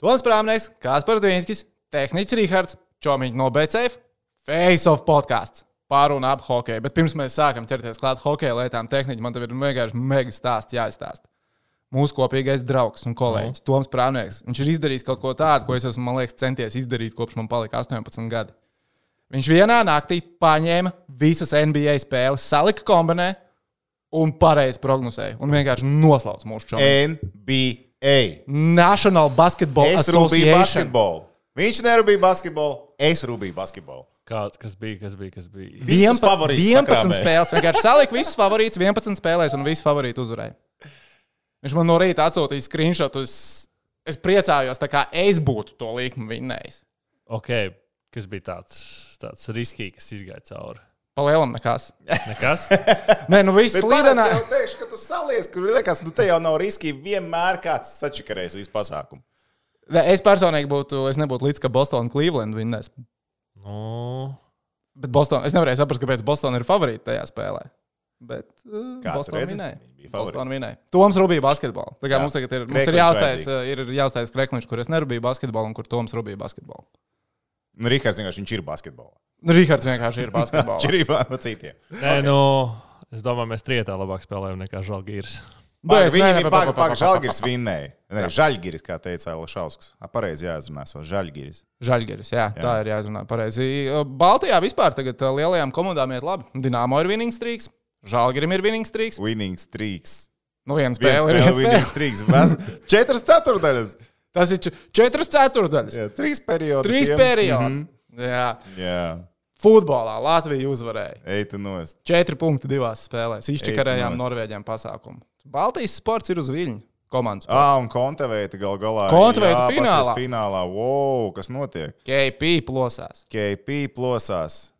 Toms Prāmnieks, Kāspars Dvīnskis, Tehniķis Rihards, Čomiņš no BCF, Face of podkāsts. Pārunā ap hokeju. Bet pirms mēs sākam ķerties klāt hokeja lietām, tehniķi man te ir vienkārši mega stāsts jāizstāsta. Mūsu kopīgais draugs un kolēģis, Toms Prāmnieks, viņš ir izdarījis kaut ko tādu, ko es esmu, man liekas, centies izdarīt kopš man palika 18 gadi. Viņš vienā naktī paņēma visas NBA spēles, salika kombinē un pareizi prognozēja. Un vienkārši noslauca mūsu čomu. NBA. National Basketball Es Association. basketbolu. Viņš nerūpīja basketbolu, es rūpīju basketbolu. Kāds, kas bija, kas bija, kas bija? Visus 11, favorītus 11 sakrāmē. spēles. Vienkārši salika visus favorītus, 11 spēlēs un visi favorīti uzvarēja. Viņš man no rīta atsūtīja screenshotu. Es, es priecājos, tā kā es būtu to līkumu vinnējis. Ok, kas bija tāds, tāds riskīgs, kas izgāja cauri. Palielam nekas. Nekas? Nē, nu viss līdenā. jau teikšu, ka tu salies, kur liekas, nu te jau nav riski. Vienmēr kāds sačakarēs visu pasākumu. Nē, Es personīgi būtu, es nebūtu līdz, ka Bostonā un Cleveland vinnēs. Nu, Bet Bostonā, es nevarēju saprast, kāpēc Bostonā ir favorīti tajā spēlē. Bet uh, Bostonā favorīti. Bostonā vinēja. Toms rūpīja basketbolu. Tā kā Jā. mums tagad ir, mums ir jāuztais, vajadzīgs. ir jāuztais krekliņš, kur es nerūpīju basketbolu un kur Toms rūpīja basketbolu. Nu, Rihards vienkārši viņš ir basketbolā. Nu, Rihards vienkārši ir basketbolā. Atšķirībā no citiem. nē, nu, es domāju, mēs trietā labāk spēlējam nekā Žalgīrs. Bet, Viņi bija pa- pagaidi, Žalgiris vinnēja. Nē, Žaļgiris, kā teica Lašausks. Pareizi jāizrunā, so Žaļgiris. Žaļgeris, jā, jā, tā ir jāizrunā pareizi. Baltijā vispār tagad uh, lielajām komandām iet labi. Dināmo ir winning streaks, Žalgerim ir winning streaks. Winning streaks. Nu, Viens spēle ir spēle, winning spēle. streaks. Ves- Četras ceturdaļas. Tas ir četras ceturdaļas. Jā, Trīs periodi. Trīs periodi. Mhm. Jā. Jā, Futbolā Latvija uzvarēja. ej tu nost. Četri punkti divās spēlēs. Izčakarējām. Norvēģiem pasākumu. Baltijas sports ir uz viļņa. Komandas Ah, sports. un Konteveita gal galā. Konteveita jāpasies finālā. finālā. Wow, kas notiek? KP plosās. KP plosās.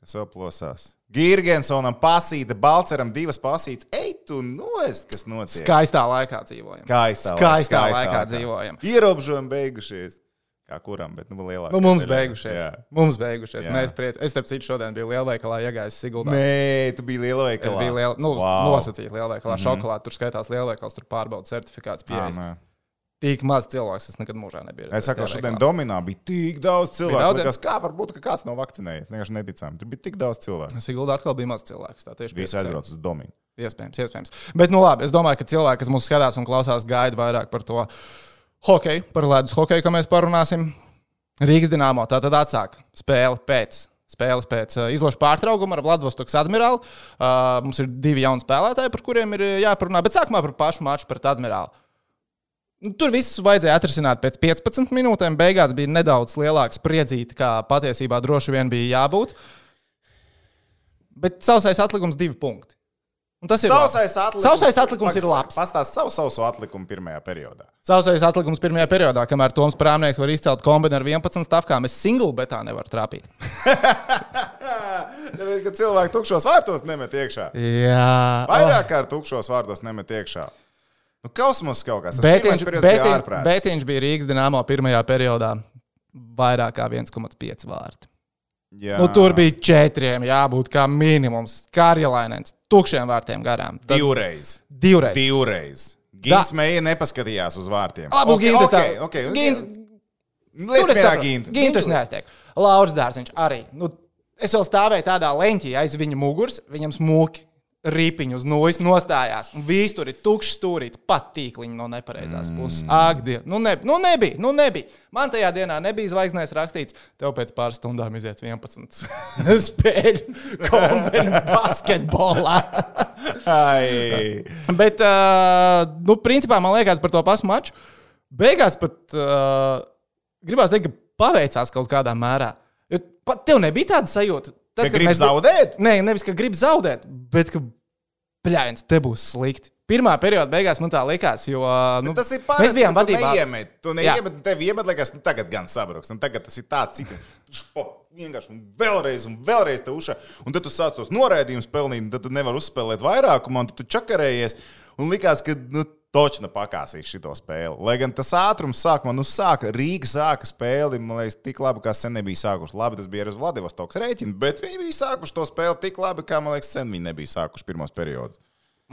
Kas vēl plosās? Girgensonam pasīta, Balceram divas pasītas. Ej, tu nost, kas notiek? Skaistā laikā dzīvojam. Skaistā, Skaistā laikā dzīvojam. Ierobežojumi beigušies. Kā kuram, bet nu lielākā. Nu, mums daļai. beigušies. Jā. Mums beigušies. Jā. Mēs priec... Es, starp citu, šodien biju lielveikalā, iegājis Siguldā. Nē, tu biji liela Es biju liela, nu, Wow. Nosacīta lielveikalā. Mm -hmm. Šokolāde tur skaitās lielveikals, tur pārbaudas certifikāts Ah, pieejas. nē. Tik maz cilvēks, es nekad mūžā nebiju. Es saku, šodien. Dominā bija tik daudz cilvēku. daudz, Likās, kā var būt, ka kāds nav vakcinējies? Vienkārši neticami. Tur bija tik daudz cilvēku. Siguldā atkal bija maz cilvēku. Tā tieši Visi piecas aizbrauc uz Dominu. Iespējams, iespējams. Bet, nu, labi, es domāju, ka cilvēki, kas mūsu skatās un klausās, gaida vairāk par to hokeju, par ledus hokeju, ko mēs parunāsim. Rīgas dīnāmo tā tad atsāk spēli pēc. Spēles pēc izložu pārtraukuma ar Vladivostokas admirāli. Uh, mums ir divi jauni spēlētāji, par kuriem ir jāparunā. Bet sākumā par pašu maču pret admirāli. Nu, Tur viss vajadzēja atrisināt pēc 15 minūtēm. Beigās bija nedaudz lielāks spriedzīte, kā patiesībā droši vien bija jābūt. Bet sausais atlikums divi punkti. Un tas ir labi. Sausais atlikums, Sausais atlikums ir labs. Pastāst savu sauso atlikumu pirmajā periodā. Sausais atlikums pirmajā periodā, kamēr Toms Prāmnieks var izcelt kombināciju ar 11 stāvkām, es single betā nevaru trāpīt. Tāpēc, ka cilvēki tukšos vārtos nemet iekšā. Jā, Vairāk kā ar tukšos vārtos nemet iekšā. Nu, kausmas kaut kas. Viņš, periods bija viņš bija Rīgas dīnāmo pirmajā periodā vairāk kā 1,5 vārti. Jā. Nu, tur bija četriem jābūt kā minimums. Karjelainens, tukšiem vārtiem garām. Tad divreiz. divreiz. Divreiz. Gins mēja nepaskatījās uz vārtiem. Labi, uz Ok, Gintas tā. ok, ok. Gint-. Gintus neaiztiek. Lauris Dārziņš arī. Nu, es vēl stāvēju tādā leņķī aiz viņa muguras, viņam smuki. Ripiņu uz nulles nostājās. Un viss tur ir tukšs stūrīts, pat tīkliņš no nepareizās Mm. puses. Ak, Dievs, nu, ne, nu nebija, nu nebija. Man tajā dienā nebija zvaigznēs rakstīts, tev pēc pāris stundām iziet 11 spēļu kombināciju basketbolā. Ai. Bet, uh, nu, principā, man liekas, par to pašu maču. Beigās pat uh, gribās teikt, ka paveicās kaut kādā mērā. Jo pat tev nebija tāda sajūta. Ka kad grib mēs- zaudēt? Nē, nevis ka grib zaudēt, bet ka pļāvis, te būs slikti. Pirmā perioda beigās man tā likās, jo nu, Tas ir mēs parasti. bijām ka vadībā. Neiemet, tu neiemet, tev iemet, liekas, nu tagad gan sabruks. Un tagad tas ir tāds cits. Vienkārši un vēlreiz, un vēlreiz te uša. Un tad tu sāc tos noraidījumus pelnīt, un tad tu nevari uzspēlēt vairākumu, un tad tu čakarējies. Un likās, ka nu, točna pakāsīs šo spēli. Lai gan tas ātrums sākumā, nu, sāka Rīga sāka spēli, man liekas, tik labi, kā sen nebija sākuši. Labi, tas bija ar Vladivostoks rēķinu, bet viņi bija sākuši to spēli tik labi, kā, man liekas, sen viņi nebija sākuši pirmos periodus.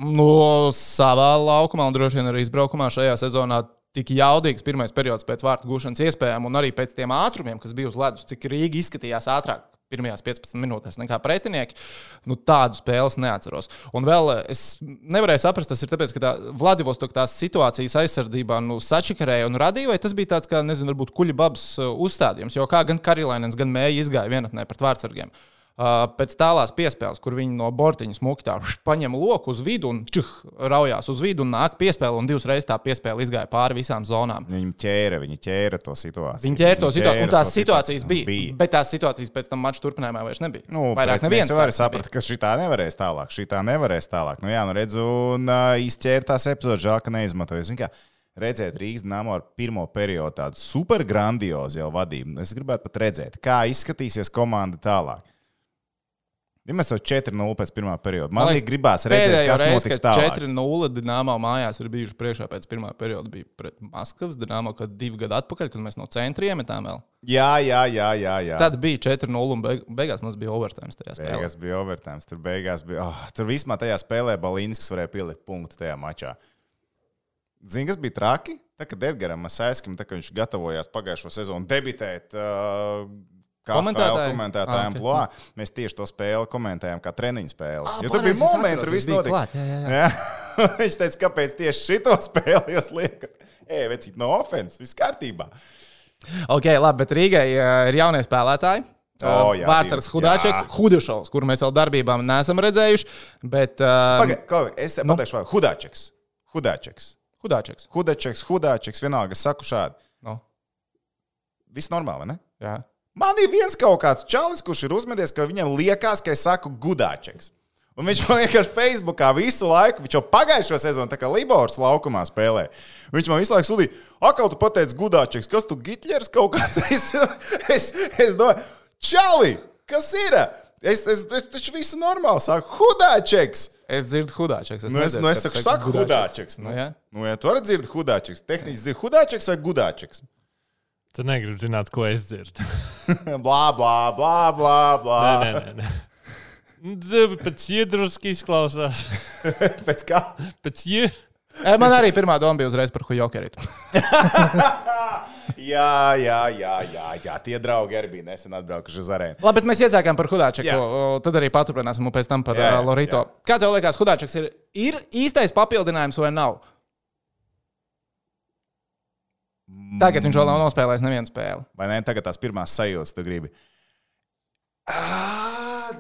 Nu, savā laukumā un droši vien arī izbraukumā šajā sezonā tik jaudīgs pirmais periods pēc vārtu gūšanas iespējām, un arī pēc tiem ātrumiem, kas bija uz ledus, cik Rīga izskatījās ātrāk pirmajās 15 minūtēs nekā pretinieki. Nu, tādu spēles neatceros. Un vēl eh, es nevarēju saprast, tas ir tāpēc, ka tā Vladivostok tās situācijas aizsardzībā nu, sačakarēja un radīja, vai tas bija tāds, kā, nezinu, varbūt kuļa babas uh, uzstādījums, jo kā gan Karilainens, gan Mēja izgāja vienatnē pret vārdsargiem. Uh, pēc tālās piespēles, kur viņi no bortiņa smuki tā paņem loku uz vidu un čuh, raujās uz vidu un nāk piespēle, un divas reizes tā piespēle izgāja pāri visām zonām. Viņi ķēra, viņi ķēra to situāciju. Viņi ķēra to situāciju, un tās situācijas bija, bija. Bet tās situācijas pēc tam mača turpinājumā vairs nebija. Nu, Vairāk neviens varam tāds saprast, ka šī tā nevarēs tālāk. Šī tā nevarēs tālāk. Nu, jā, nu redzu, un uh, izķēra tās epizodes, žēl, ka kā, Redzēt, Rīgas dīnāmo ar pirmo periodu tādu super grandiozu jau vadību. Es gribētu pat redzēt, kā izskatīsies komanda tālāk. Ja mēs jau 4-0 pēc pirmā perioda. Man, liekas, gribās redzēt, Pēdējo kas reizi, notiks tālāk. 4-0 Dienāmo mājās ir bijuši priekšā pēc pirmā perioda, bija pret Maskavas Dienāmo, kad divi gadi atpakaļ, kad mēs no centra iemetām vēl. Jā, jā, jā. jā, jā. Tad bija 4-0 un beig beigās mums bija overtime tajā spēlē. Beigās bija overtime. Tur beigās bija. Oh, tur vismā tajā spēlē Balīnskis varēja pielikt punktu tajā mačā. Zini, kas bija traki? Tā, kad Edgars Masēskim, tā, kad viņš gatavojās pagājušo sezonu debitēt. Uh, Kā Komentētāji? komentētājiem, Ah, ok. plā, mēs tieši to spēli komentējām, kā treniņu spēli. Ah, Jo tur bija momenti, es viss notika. klāt, jā, jā, jā. Viņš teica, kāpēc tieši šito spēli jūs liekat? Ej, vecīt, no offenses, viss kārtībā. Ok, labi, bet Rīgai ir jaunie spēlētāji. O, jā, Vārtsargs. Hudāčeks, Jā. Hudešovs, kuru mēs vēl darbībām neesam redzējuši. Bet, uh, Pagaid, Klauvi, es nu. pateikšu, vēl Hudāčeks. Hudāčeks. Hudāčeks. Hudāčeks, Hudāčeks, vienalga, saku šādi. Nu, Viss normāli, vai ne? jā. Man ir viens kaut kāds čalis, kurš ir uzmedies, ka viņam liekas, ka es saku gudāčeks. Un viņš man vienkārši Facebookā visu laiku, viņš jau pagājušo sezonu, tā kā Libors laukumā spēlē. Viņš man visu laiku sūdzīja, akā tu pateici gudāčeks, kas tu Gitlers kaut kāds. Es, es, es domāju, čali, kas ir? Es, es, es taču visu normāli saku, hudāčeks. Es dzirdu Hudāčeks. Nu, es, nedzirdu, nu, es saku, saku hudāčeks. Nu, Nu, jā. nu, ja tu arī dzirdi hudāčeks, tehniski dzirdi hudāčeks vai gudāčeks. Tu negribi zināt, ko es dzirdu. blā, blā, blā, blā, blā. Nē, nē, nē. nē. Pēc iedruski izklausās. Pēc kā? Pēc ie... E, Man arī pirmā doma bija uzreiz par Hujokeritu. Jā, jā, jā, jā, jā. Tie draugi arī bija nesen atbraukuši uz arēnu. Labi, bet mēs iesākām par o, Tad arī paturpināsim un pēc tam par Jā, jā, uh, Lorito. jā. Kā tev liekas, Hudāčeks ir, ir īstais papildinājums vai nav? Tagad viņš vēl nav nospēlējis nevienu spēli. Vai ne? Tagad tās pirmās sajūtas tu gribi.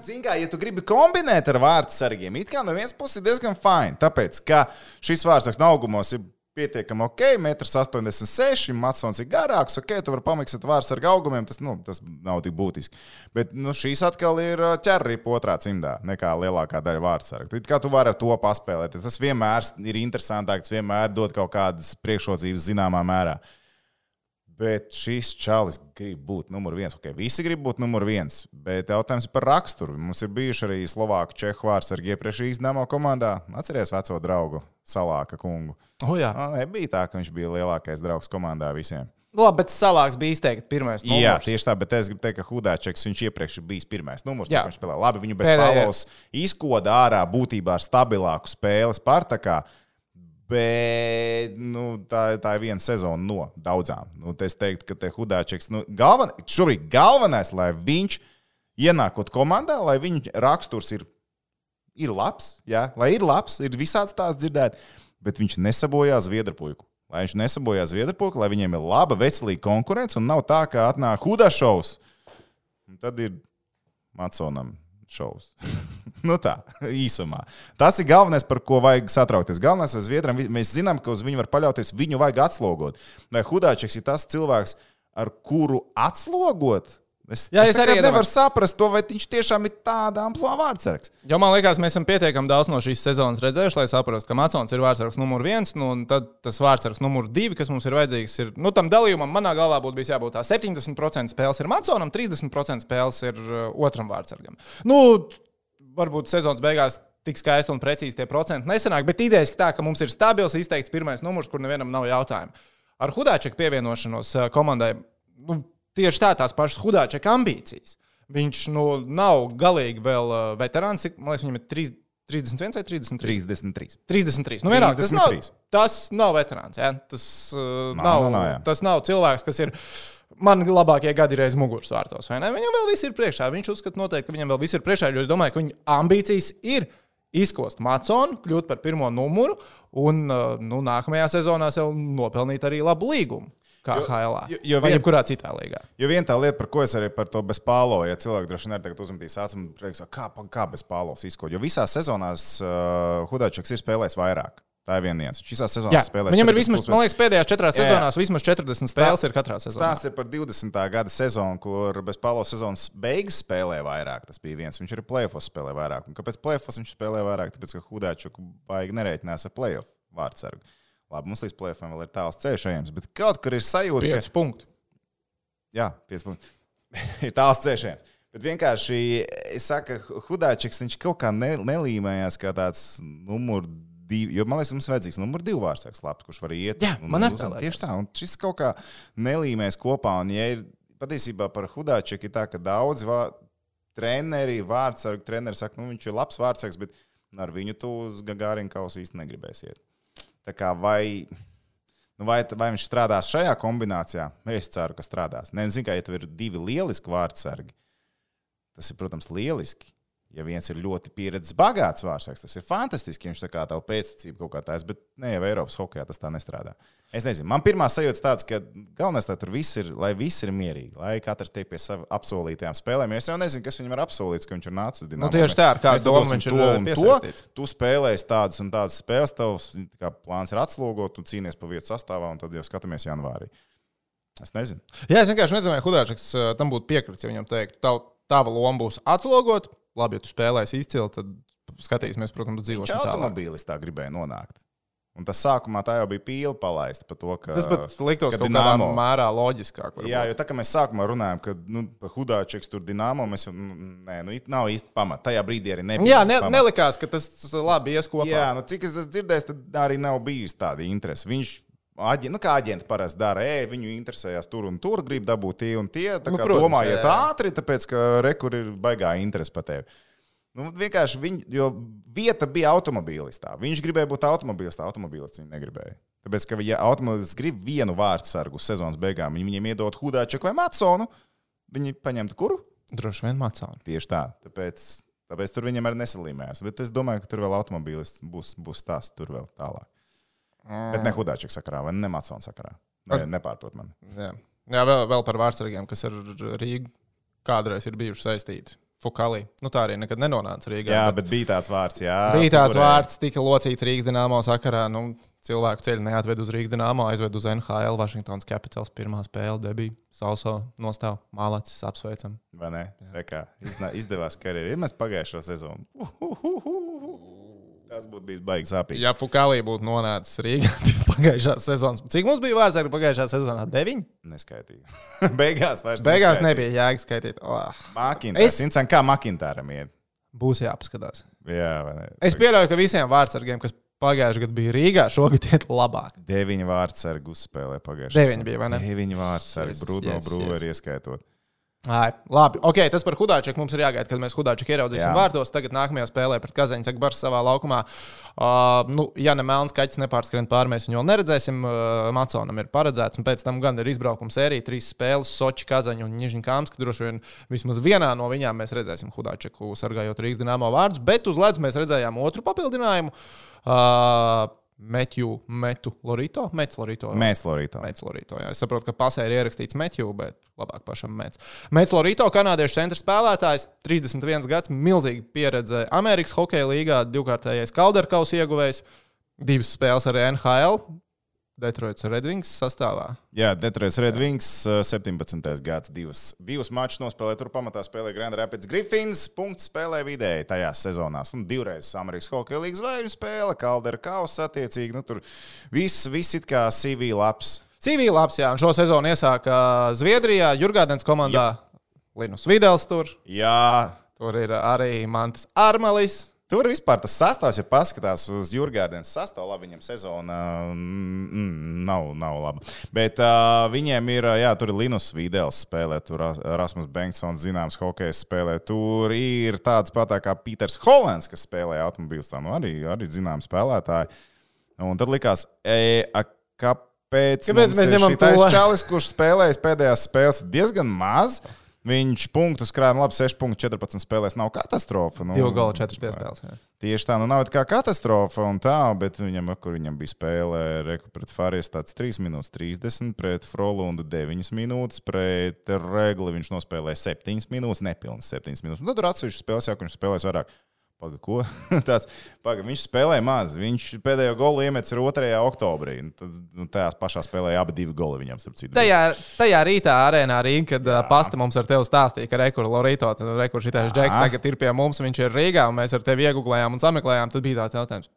Zini, kā, ja tu gribi kombinēt ar vārdu sargiem, it kā no vienas puses ir diezgan fini. Tāpēc, ka šis vārds no augumos ir pietiekami ok, 1,86 m, Matsons ir garāks, ok, tu vari pamiksēt vārdu ar augumiem, tas, nu, tas nav tik būtiski. Bet nu, šīs atkal ir ā, ķerrīpa otrā cimdā nekā lielākā daļa vārdu sargu. Kā tu vari ar to paspēlēt? Tas vienmēr ir interesantāk, tas vienmēr dod kaut kādas priekšrocības zināmā mērā. Bet šis čalis grib būt numur viens. Okay, visi grib būt numur viens, bet jautājums ir par raksturu. Mums ir bijuši arī Slovāku čehu vārds ar iepriekš izdevamo komandā. Atceries veco draugu Salāka kungu. Oh, jā. Ah, nebija tā, ka viņš bija lielākais draugs komandā visiem. Labi, bet Salāks bija izteikti pirmais. Jā, numurs. tieši tā, bet es gribu teikt, ka Hudāčeks viņš iepriekš ir bijis pirmais numurs. Jā. Viņš spēlē labi, viņu bez palos izkoda ārā būtībā ar stabilāku spēli Spartakā. Bet nu, tā, tā ir viena sezona no daudzām. Nu, es teiktu, ka te Hudāčeks, nu, galven, šobrīd galvenais, lai viņš ienākot komandā, lai viņa raksturs ir, ir labs, jā, lai ir labs, ir visāds tās dzirdēt, bet viņš nesabojā zviedru puiku. Lai viņš nesabojā zviedru puiku, lai viņiem ir laba, veselīga konkurence un nav tā, ka atnāk Hudāšovs. Tad ir Matsonam šovs. nu tā, īsumā. Tas ir galvenais, par ko vajag satraukties. Galvenais ir Zviedram. vi- Mēs zinām, ka uz viņu var paļauties. Viņu vajag atslogot. Vai Hudāčiks ir tas cilvēks, ar kuru atslogot? Es, Jā, es, es arī nevaru saprast to, vai viņš tiešām ir tādā amplitūdā vārdsargs. Jo man liekas, mēs esam pietiekami daudz no šīs sezonas redzējuši, lai saprastu, ka Matsons ir vārdsargs numur viens, nu, un tad tas vārdsargs numur divi, kas mums ir vajadzīgs, ir nu, tam dalījumam. Manā galvā būtu bijis jābūt tā 70% spēles ir Matsonam, 30% spēles ir uh, otram vārdsargam. Nu, varbūt sezonas beigās tik skaisti un precīzi tie procenti nesanāk, bet idejas tā, ka mums ir stabils, izteikts pirmais numurs, kur nevienam nav jautājumu. Ar Hudāčeku pievienošanos uh, komandai. Nu, Tieši tā, tās pašas Hudāčeka ambīcijas. Viņš nu, nav galīgi vēl uh, veterāns. Man liekas, viņam ir trīs- 31 vai 33? 33. 33. Nu, vienalga, tas, nav, 33. tas nav veterāns. Ja? Tas, uh, Nav, nav, nav, jā. tas nav cilvēks, kas ir. Man labākie gadi ir aiz muguras vārtos? Viņam vēl viss ir priekšā. Viņš uzskata, noteikti, ka viņam vēl viss ir priekšā, es domāju, ka viņa ambīcijas ir izkost Maconu, kļūt par pirmo numuru un uh, nu, nākamajā sezonā jau nopelnīt arī labu līgumu. Kā Jo- HL. jo- jo vai vien- jebkurā citā līgā. Jo viena tā lieta, par ko es arī par to bez pālo, ja cilvēki droši vien tagad uzmetīs acis un teiks, kā, kā bez pālos izkot. Jo visās sezonās uh, Hudačs ir spēlējis vairāk. Tā ir viena nianses. Viņš visās sezonās Jā, spēlēs. viņam ir 40 vismaz, man liekas, pēdējās četrās Jā, jā. sezonās vismaz 40 spēles ir katrā sezonā. Stāsts ir par 20. gada sezonu, kur bez Pāvila sezonas beigas spēlēja vairāk. Tas bija viens. Viņš arī plēfos spēlēja vairāk. Un kāpēc plēfos viņš spēlēja vairāk? Tāpēc, ka Hudāčuk baigi nereiķinās ar plēfu vārdsargu. Labi, mums līdz plēfam vēl ir tāls ceļš ejams, bet kaut kur ir sajūta, ka 5 punkti. Jā, 5 punkti. ir tāls ceļš. ejams. Bet vienkārši, es saku, Hudāčiks, viņš kaut kā ne, nelīmējās kā tāds numur divi. Jo man liekas, mums vajadzīgs numur divi vārdsargs, labs, kurš var iet. Jā, un- man arī tā uzvarēt. liekas. Tieši tā, un šis kaut kā nelīmēs kopā. Un, ja ir patiesībā par Hudāčiku, ir tā, ka daudzi vā, treneri, vārdsargi, treneri saka, nu viņš ir labs vārdsargs, bet ar viņu tu uz Gagārinu kausu īsti negribēsiet. Tā kā vai. Nu, vai, vai viņš strādās šajā kombinācijā? Es ceru, ka strādās. Nezinu, kā ja tev ir divi lieliski vārdsargi. Tas ir, protams, lieliski. Ja viens ir ļoti pieredzējis, bagāts vārdsargs, tas ir fantastiski. Viņš tā kā tādu pēctecību kaut kā tāds, bet ne jau Eiropas hokeja tas tā nestrādā. Es nezinu, man pirmā sajūta tāds, ka galvenais tā tur viss ir, lai viss ir mierīgi, lai katrs tiek pie savām apsolītajām spēlēm. Es jau nezinu, kas viņam ir apsolīts, ka viņš ir nācis uz Dienvidu. Nu, tieši tā, ar kādu domu viņš ir, uh, piesaistīts. Tu spēlēsi tādas un tādas spēles, tavs kā, plāns ir atslogot, tu cīnies pa vietu sastāvā, un tad jau skatāmies janvārī. Es nezinu. Jā, es vienkārši nezinu, vai Hudāčiks uh, tam būtu piekritis, ja viņam teikt, tav, tava loma būs atslogot. Labi, ja tu spēlēsi izcili, tad skatīsimies, protams, dzīvosim tālāk. automobīlistā gribēja nonākt. Un tas sākumā tā jau bija pīle palaista par to, ka. Tas liktos ka kaut kādā Dinamo- mērā loģiskāk. varbūt. Jā, jo tā kā mēs sākumā runājām, ka nu, Hudāčiks tur dīnāmo, mēs jau nu, nē, nu, it nav īsti pamata. Tajā brīdī arī nebija. Jā, ne, pamata. nelikās, ka tas labi ies kopā. Jā, nu, cik es esmu dzirdējis, tad arī nav bijusi tāda interese. Viņš, aģi, nu, kā aģenti parasti dara, e, viņu interesējās tur un tur, grib dabūt tie un tie. Tā Nu, kā protams, domājiet jā, jā. ātri, tāpēc, ka rekur ir baigā interese par tevi. Nu, vienkārši viņa, jo vieta bija automobīlistā. Viņš gribēja būt automobīlistā, automobīlists viņa negribēja. Tāpēc, ka, ja automobīlists grib vienu vārdsargu sezonas beigām, viņi viņiem iedod Hudāčeku vai Matsonu, viņi paņemtu kuru? Droši vien mācām. Tieši tā. Tāpēc, tāpēc tur viņam arī nesalīmējās. Bet es domāju, ka tur vēl automobīlis būs, būs tas tur vēl tālāk. Mm. Bet ne Hudāčika sakarā vai ne Matsona sakarā. Ne, nepārprot man. Jā, Jā vēl, vēl par vārdsargiem, kas ar Rīgu kādreiz ir bijuši saistīti. Fukali. Nu, tā arī nekad nenonāca Rīgā. Jā, bet bija tāds vārds. Jā, Bija tāds figurēja. vārds, tika locīts Rīgas dīnāmo sakarā. Nu, cilvēku ceļu neatved uz Rīgas dīnāmo, aizved uz NHL, Washingtonas Capitals. Pirmā spēle debija. Sauso nostāv, mālacis, apsveicam. Vai ne? Izna- izdevās karjeras. Ir mēs pagājušo sezonu. Uhuhuhu. Tas būtu bijis baigi sāpīgi. Ja Fukali būtu nonācis Rīgā pie pagājušās sezonas, cik mums bija vārdsargi pagājušā sezonā? Deviņi. Neskaitīju. Beigās vairs Beigās neskaitīju. nebija jēga skaitīt. Oh, Makintārs. Es- kā Makintāram iet. būs jāpaskatās. Jā, vai ne? Es pieļauju, ka visiem vārdsargiem, kas pagājušajā gadā bija Rīgā, šogad iet labāk. Deviņi vārdsargi uzspēlē pagājušajā Deviņi bija, vai ne? Deviņi vārdsargi, Yes, Bruno yes, Brūveri ieskaitot. Ai, labi, ok, tas par Hudāčeku mums ir jāgaida, kad mēs Hudāčeku ieraudzīsim Jā. vārtos. Tagad nākamajā spēlē pret Kazaņu Zagbars savā laukumā. Uh, nu, ja ne melns kaķis nepārskrien pāri, mēs viņu vēl neredzēsim. Uh, Maconam ir paredzēts, un pēc tam gan ir izbraukuma sērija, trīs spēles, Soči, Kazaņu un Nižņikāms, ka droši vien vismaz vienā no viņām mēs redzēsim Hudāčeku sargājot Rīgas dīnāmo vārdus, bet uz ledus mēs redzējām otru papildinājumu. Uh, Metju, Metu, Lorito, Mets, Lorito. Mēs, Lorītā. Mēģis Lorito. Jā. Es saprotu, ka pasē ir ierakstīts Metju, bet labāk pašam Mēģis. Mēģis Lorito, kanādiešu centra spēlētājs, 31 gads, milzīga pieredze Amerikas Hokeja līgā, divkārtējais Kalderkaus ieguvējs, divas spēles arī NHL. Detroits Red Wings sastāvā. Jā, Detroits Red Wings, uh, 17. gads, divas, divas mačus nospēlēja. Tur pamatā spēlēja Grand Rapids Griffins, punkts spēlē vidēji tajās sezonās. Un divreiz Amerikas Hokeja līnijas zvaigžņu spēle, Kaldera kausa attiecīgi. Nu, tur viss, viss it kā CV labs. CV labs, jā, un šo sezonu iesāka Zviedrijā, Jurgādens komandā. Linus Videls tur, Jā, tur ir arī Mantas Armalis. Tur vispār tas sastāvs, ja paskatās uz Jurgārdienas sastāvu, labi, viņam sezona mm, mm, nav, nav laba. Bet uh, viņiem ir, jā, tur ir Linus Vīdels spēlē, tur Rasmus Banksons, zināms, hokejs spēlē. Tur ir tāds pat kā Pīters Hollands, kas spēlē automobīlus, tā nu arī, arī zināms spēlētāji. Un tad likās, e, a, kāpēc, Kāpēc mēs ņemam to? čalis, kurš spēlējis pēdējās spēles, diezgan maz. Viņš punktus krāja, nu labi, 6,14 spēlēs nav katastrofa. Nu, Divu gala, četras piespēles. jā. Tieši tā, nu nav kā katastrofa un tā, bet viņam, kur viņam bija spēle, reku pret Fārijas tāds 3 minūtes 30, pret Frolundu 9 minūtes, pret Regli viņš nospēlēja 7 minūtes, nepilnas 7 minūtes. Un tad tur atsevišķi spēles, jau, ka viņš spēlēs vairāk. Paga, ko? Tāds, paga, viņš spēlēja maz. Viņš pēdējo golu iemetis 2. oktobrī. Un Tad, nu, tajā pašā spēlē abi divi goli viņam, starp citu. Tajā, tajā rītā arēnā Rīgā, kad uh, pasta mums ar tevi stāstīja, ka rekurors Lorito, rekurors šitais džeks tagad ir pie mums, viņš ir Rīgā, un mēs ar tevi iegūlējām un sameklējām. Tad bija tāds jautājums.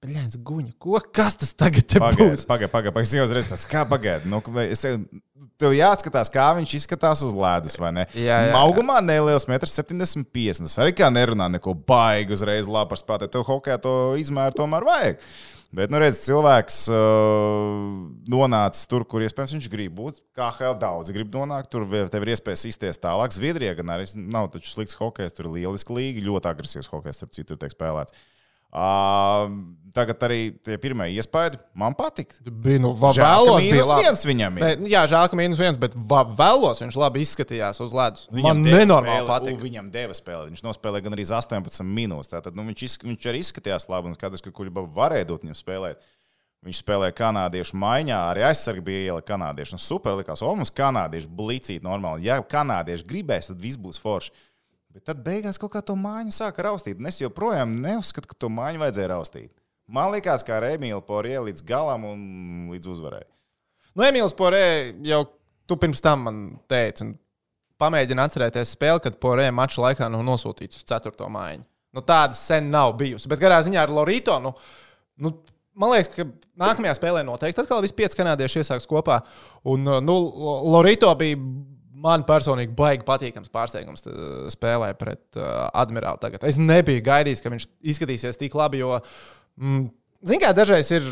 Bļāns, guņa, ko? Kas tas tagad te Pagaidiet, būs? pagaidiet, pagaidiet. Pagaid, es uzreiz tāds, kā pagaidiet. Nu, es, tev jāskatās, kā viņš izskatās uz ledus, vai ne? Jā, jā, jā. Augumā neliels, 1,75 m. Tas arī kā nerunā neko baigi uzreiz labi par spēku. Tev hokeja to izmēru tomēr vajag. Bet, nu, redziet, cilvēks uh, nonācis tur, kur iespējams viņš grib būt. Kā HL daudz grib nonākt, tur tev ir iespējas izties tālāk. Zviedrijā gan arī nav taču slikts hokejs, tur ir lieliski līga, ļoti agresīvs hokejs, starp citu, tiek spēlēts. Uh, tagad arī tie pirmie iespaidi man patika. Bija, nu, vēlos, bija labi. viens viņam ir. Ne, jā, žēl, ka mīnus viens, bet vēlos viņš labi izskatījās uz ledus. Man deva nenormāli spēli, patīk. u, Viņam deva spēli. Viņš nospēlēja gan arī 18 minūtes. Tātad, nu, viņš, izsk viņš arī izskatījās labi un skatās, ka Kuļba varēja dot viņam spēlēt. Viņš spēlēja kanādiešu maiņā, arī aizsargi bija iela kanādiešu. Un super likās, o, mums kanādieši blicīt normāli. Ja kanādieši gribēs, tad viss būs forši. Bet tad beigās kaut kā to mājiņu sāka raustīt. Un es joprojām neuzskatu, ka to mājiņu vajadzēja raustīt. Man liekas, kā ar Emīlu Porē līdz galam un līdz uzvarai. Nu, Emīls Porē jau tu pirms tam man teici, un pamēģini atcerēties spēli, kad Porē mača laikā nav nosūtīts uz 4. mājiņu. Nu, tāda sen nav bijusi. Bet kādā ziņā ar Lorito, nu, nu, man liekas, ka nākamajā spēlē noteikti atkal visi pieci kanādieši iesāks kopā. Un, nu, Lorito bija man personīgi baigi patīkams pārsteigums uh, spēlē pret uh, Admirālu tagad. Es nebiju gaidījis, ka viņš izskatīsies tik labi, jo. Mm, Ziniet, kā dažreiz ir,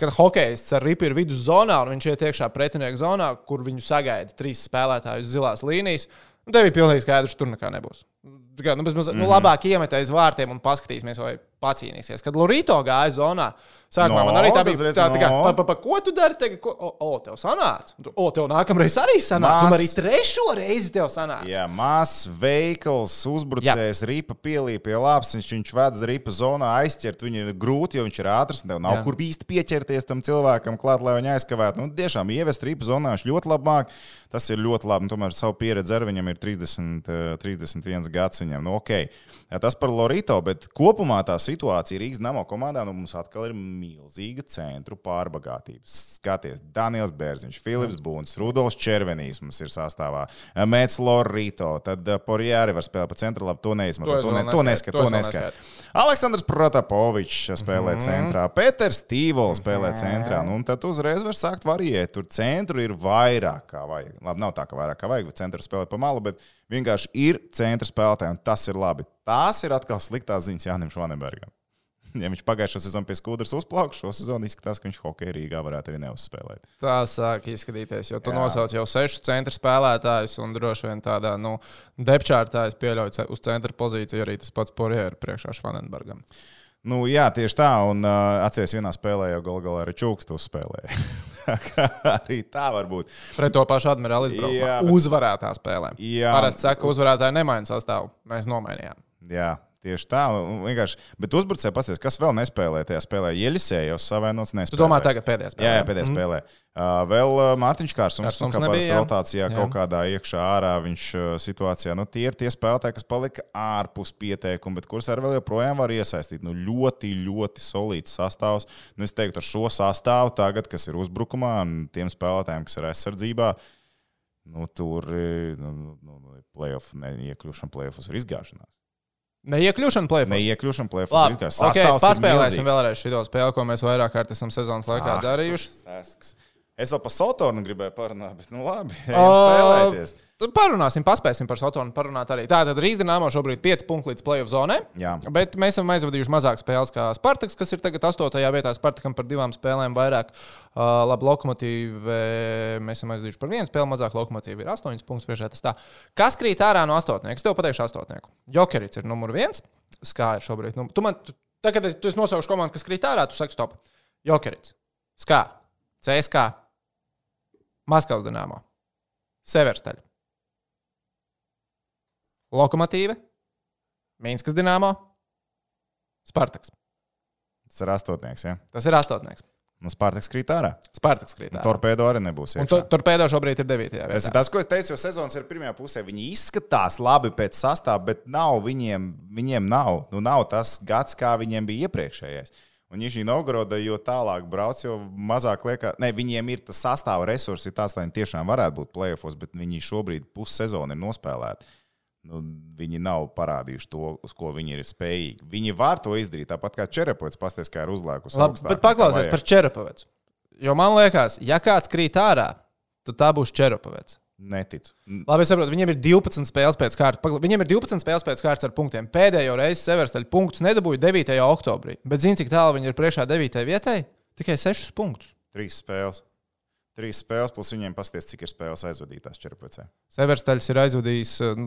kad hokejists ar ripu ir viduszonā un viņš iet iekšā pretinieku zonā, kur viņu sagaida trīs spēlētāji uz zilās līnijas. Un tev ir pilnīgi skaidrs, ka tur nekā nebūs. Tā Kā, nu, bez, bez, Mhm. nu, labāk iemet aiz vārtiem un paskatīsimies, vai pacīnīsies. Kad Lorito gāja zonā, sākumā No, man arī tā bija. redz, Tā, tā kā, pa, pa, pa, ko tu dari? Tagad, ko, o, o, tev sanāca. Un O, tev nākamreiz arī sanāca. Un Mas- arī trešo reizi tev sanāca. Jā, mazs veikals, uzbrucējs, ripa pielīp pie lapas. Viņš, uz ripa zonā, aizķert viņu ir grūti, jo viņš ir ātrs. un Tev nav Jā. kur īsti pieķerties tam cilvēkam, klāt, lai viņu aizkavētu. Nu, tiešām ievest ripa zonā viņš ļoti labi māk. Tas ir ļoti labi. Un Tomēr savu pieredzi ar viņam ir 30, eh, 31 gads. Viņam. Nu, okay. Jā, tas par Lorito, bet kopumā tā situācija Rīgas Namo komandā nu, mums atkal ir milzīga centru pārbagātība. Skaties, Daniels Bērziņš, Filips Būns, Rudolfs Červenīs mums ir sastāvā, Mēts Lorito, tad Porjāri var spēlēt pa centru, labi, to neizmanto. To ne, to neskat, to neskat. Aleksandrs Protapovičs spēlē mm. -hmm. centrā, Pēters Stīvols spēlē centrā. Nu, un tad uzreiz var sākt variēt. Tur centru ir vairāk kā vajag. Labi, nav tā, ka vairāk kā vajag, bet centra spēlē pa malu, bet vienkārši ir centra spēlētāji, un tas ir labi. Tās ir atkal sliktās ziņas Jānim Švanenbergam. Ja viņš pagājušo sezonu pie skudras uzplauka, šo sezonu izskatās, ka viņš hokeja Rīgā varētu arī neuzspēlēt. Tā sāk izskatīties, jo tu Jā. nosauc jau sešus centra spēlētājus, un droši vien tādā nu, depčārtā es pieļauju uz centra pozīciju arī tas pats Porjēra priekšā Švanenbergam. Nu, jā, tieši tā. Un uh, atcerieties, vienā spēlē jau gal galā arī Čūks to spēlēja. Arī tā var būt. Pret to pašu admirāli izbraukumā. Jā, bet- Uzvarētā spēlē. Jā. Parasti saka, ka uzvarētāji nemaina sastāvu. Mēs nomainījām. Jā, tieši tā. Vienkārši, bet uzbrucēji pasties, kas vēl nespēlēja tajā spēlē. Ielisēja jau savainots nespēlēja. Tu domā, tagad pēdējā spēlē? Jā, jā, pēdējā mm. spēlē. Uh, vēl uh, Mārtiņš Kārsums, parasti jā. rotācijā Jā. kaut kādā iekšā ārā viņš uh, situācijā. Nu, tie ir tie spēlētāji, kas palika ārpus pieteikuma, bet kurus arī vēl joprojām var iesaistīt. Nu, ļoti, ļoti solīts sastāvs. Nu, es teiktu, ar šo sastāvu tagad, kas ir uzbrukumā, un tiem spēlētājiem, kas ir aizsardzībā, nu, tur eh, nu, nu, nu, playoff, neiekļūšana playoffs ir izgāšanās. Neiekļūšana plēfā. Neiekļūšana izgāšanās. okay, Sastāvs paspēlēsim vēlreiz šo spēli, ko mēs vairāk kārt esam sezonas laikā Ah, darījuši. Es vēl par Sotornu gribēju parunāt, bet nu labi, spēlēties. Tad Parunāsim, paspēsim par Sotonu parunāt arī. Tātad Rīgas dīnāmo šobrīd 5 punkti līdz playoff zonai. Jā. Bet mēs esam aizvadījuši mazāk spēles kā Spartaks, kas ir tagad 8. vietā. Spartakam par divām spēlēm vairāk. Uh, labi, lokomotīva. Mēs esam aizvadījuši par vienu spēli mazāk. Lokomotīva ir 8 punktus priekšā. tas tā. Kas krīt ārā no 8? Es tev pateikšu 8. Jokerits ir numur 1. Skā ir šobrīd. Nu, tu man, tu, tagad es, tu esi nosaukuši komandu, kas krīt ārā. Tu saki, stop. Jokerits. Skā. CSK. Maskavas dīnāmo. Severstaļa. Lokomotīva, Mīnskas dīnāmo, Spartaks. Tas ir astotnieks, ja? Tas ir astotnieks. Nu, Spārtaks krīt ārā. Spartaks krīt. ārā. Torpēdo arī nebūs. Un tur torpēdo šobrīd ir 9. Tas vietā. ir tas, ko es teicu, jo sezonas ir pirmajā pusē. Viņi izskatās labi pēc sastāvā, bet nav viņiem, viņiem nav, nu, nav tas gads, kā viņiem bija iepriekšējais. Un Nižņī Novgoroda, jo tālāk brauc, jo mazāk liekas, ne, viņiem ir tas sastāvā resursi, tāds, lai viņi tiešām varētu būt plēsofos, bet viņi šobrīd pussezonu ir nospēlēti. Nu, viņi nav parādījuši to, uz ko viņi ir spējīgi. Viņi var to izdarīt, tāpat kā Čerepots, pasties, kā ir uzlēkus. Labi, bet paklausies par Čerapavecu. Jo man liekas, ja kāds krīt ārā, tad tā būs Čerapavecs. Neticu. Labi, es saprotu, viņiem ir 12 spēles pēc kārtas. Viņiem ir 12 spēles pēc kārtas ar punktiem. Pēdējo reizi Severstaļa punktus nedabūja 9. oktobrī. Bet zini, cik tālu viņi ir priekšā 9. vietai? Tikai 6 punktus. Trīs spēles. Trīs spēles, plus viņiem pasties, cik ir spēles aizvadītās Čerpēcē. Severstaļs ir aizvadījis, eh,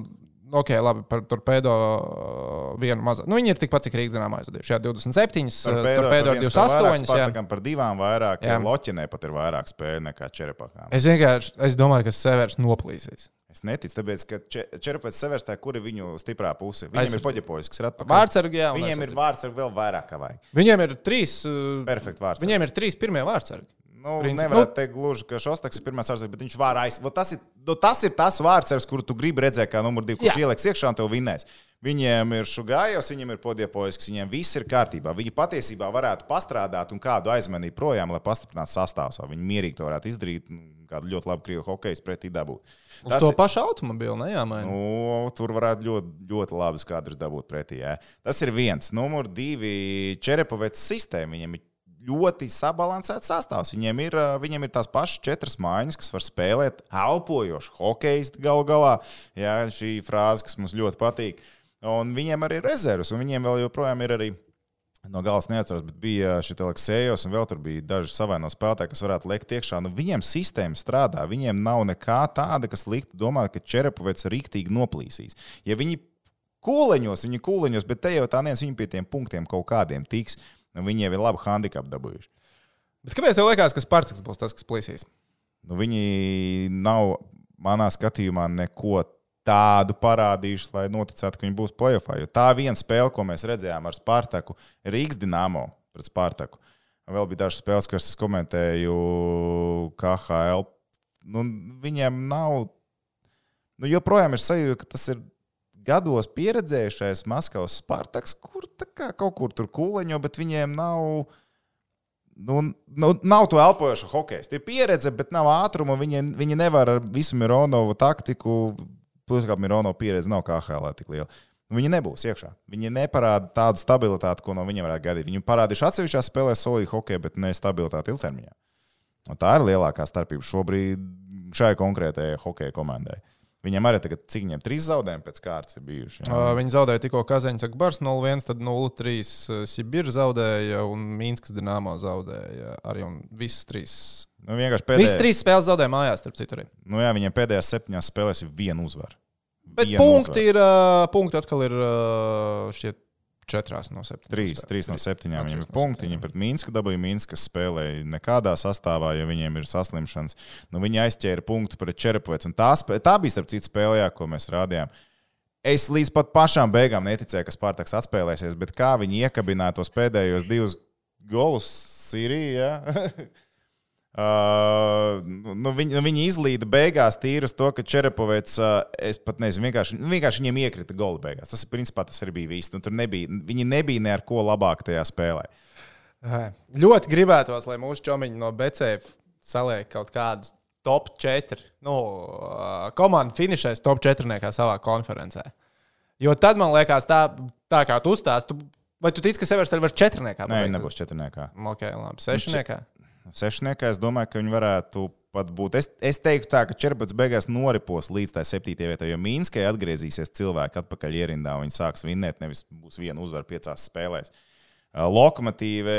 ok, labi, par torpēdo eh, vienu mazā. Nu, viņi ir tikpat, cik Rīgas dīnāmā aizvadījuši. Jā, 27, eh, torpēdo ar 28. Jā. Spartakam par divām vairāk, Jā. Loķinē pat ir vairāk spēļu nekā Čerpakām. Es vienkārši es domāju, ka Severs noplīsīs. Es neticu, tāpēc, ka Čerpēcē Severstē, kur ir viņu stiprā puse? Viņiem Aizsardzība. ir poģepojas, kas ir atpakaļ. Vārdsargi, jā. Viņiem ir aizsardzība. vārds ar vēl vairāk kā vajag. Viņiem ir trīs. eh, Perfekti vārds. Viņiem ir trīs pirmie vārdsargi. Nu, Princi- nevarētu nu- teikt, gluži, ka Šostaks ir pirmais vārds, bet viņš var aizsākt. Tas, ir- nu, tas ir tas vārds, ar kuru tu gribi redzēt, kā numur divi, kurš ieliks iekšā un tev vinnēs. Viņiem ir šugājos, viņiem ir podiepoisks, viņiem viss ir kārtībā. Viņi patiesībā varētu pastrādāt un kādu aizmanīt projām, lai pastiprinātu sastāvus. Viņi mierīgi to varētu izdarīt, nu, kādu ļoti labu krievu hokeju pretī dabūt. Uz to pašu automobīlu, ne? Jā, man. Nu, tur varētu ļoti, ļoti labi skaidrs dabūt pretī. Jā. Tas ir viens. Numur divi - Čerepovets sistēma. Viņam ir ļoti sabalansēts sastāvs. Viņiem ir, viņiem ir tās pašas četras mājas, kas var spēlēt elpojoši hokeju galu galā. Jā, šī frāze, kas mums ļoti patīk. Un viņiem arī ir rezerves, un viņiem vēl joprojām ir arī. No galas neatceros, bet bija šī Aleksējos, un vēl tur bija daži savaino spēlētāji, kas varētu lekt iekšā. Nu, viņiem sistēma strādā, viņiem nav nekā tāda, kas liktu domāt, ka Čerepovets rīktīgi noplīsīs. Ja viņi kūleņos, viņi kūleņos, bet te jau tā neviens viņu pie tiem punktiem kaut kādiem tiks, viņi jau ir labu handikapu dabūjuši. Bet kāpēc tev liekas, ka Spartaks būs tas, kas plīsīs? Nu, viņi nav manā skatījumā neko tādu parādījuši, lai noticētu, ka viņi būs playoffā. Jo tā viena spēle, ko mēs redzējām ar Spartaku, Rīgas dīnāmo pret Spartaku. Vēl bija dažas spēles, kuras es komentēju KHL. Nu, viņiem nav. Nu, joprojām ir sajūta, ka tas ir gados pieredzējušais Maskavas Spartaks, kur kā kaut kur tur kūleņo, bet viņiem nav. Nu, nu, nav to elpojošu hokeju. Ir pieredze, bet nav ātruma. Viņi, viņi nevar ar visu Mironovu taktiku, plus, kā Mironovu pieredze nav KHL tik liela. Viņi nebūs iekšā. Viņi neparāda tādu stabilitāti, ko no viņiem varētu gaidīt. Viņi parādījuši atsevišķā spēlē solīdu hokeju, bet ne stabilitāti ilgtermiņā. Un tā ir lielākā starpība šobrīd šai konkrētajai hokeja komandai. Viņiem arī tagad, cik viņiem trīs zaudējumi pēc kārtas ir bijuši. jā? Uh, viņi zaudēja tikko Kazaņas Akbars 0-1, tad 0-3 Sibīra zaudēja un Mīnskas Dienāmo zaudēja arī. un Visas trīs, Nu, vienkārši Pēdējā. visas trīs spēles zaudēja mājās, starp citu. Arī. nu, jā, viņiem pēdējās septiņās spēlēs ir viena uzvara. Bet Viena punkti, uzvara. ir, uh, punkti atkal ir uh, šķiet četrās no septiņām. Trīs, trīs no septiņām. Trīs ir punkti. Viņi pret Mīnsku dabūja Mīnskas spēlēja nekādā sastāvā, ja viņiem ir saslimšanas. Nu, viņi aizķēra punktu pret Čerepovets. Un Tā, tā bija starp citu spēlē, jā, ko mēs rādījām. Es līdz pat pašām beigām neticēju, ka Spartaks atspēlēsies, bet kā viņi iekabināja tos pēdējos divus golus Sīrijā. Uh, nu, viņi, nu, viņi izlīda beigās tīri uz to, ka Čerepovets, uh, es pat nezinu, vienkārši, nu, vienkārši viņiem iekrita gola beigās. Tas, principā, tas arī bija viss. Nu, tur nebija, viņi nebija ne ar ko labāk tajā spēlē. Ai, Ļoti gribētos, lai mūsu čomiņi no BCF saliek kaut kādus top 4. Nu, uh, komanda finišēs top 4 savā konferencē. Jo tad man liekas, tā, tā kā tu uzstāsti, tu, vai tu tici, ka Severstēļ var 4? Nē, nebūs četrniekā. Ok, labi, 6. Sešniekā es domāju, ka viņi varētu pat būt. Es, es teiktu, tā, ka Čerpats beigās noripos līdz tai septītajai vietai, jo Mīnskai atgriezīsies cilvēki atpakaļ ierindā. Viņi sāks vinnēt, nevis būs viena uzvara piecās spēlēs. Lokomotīvē,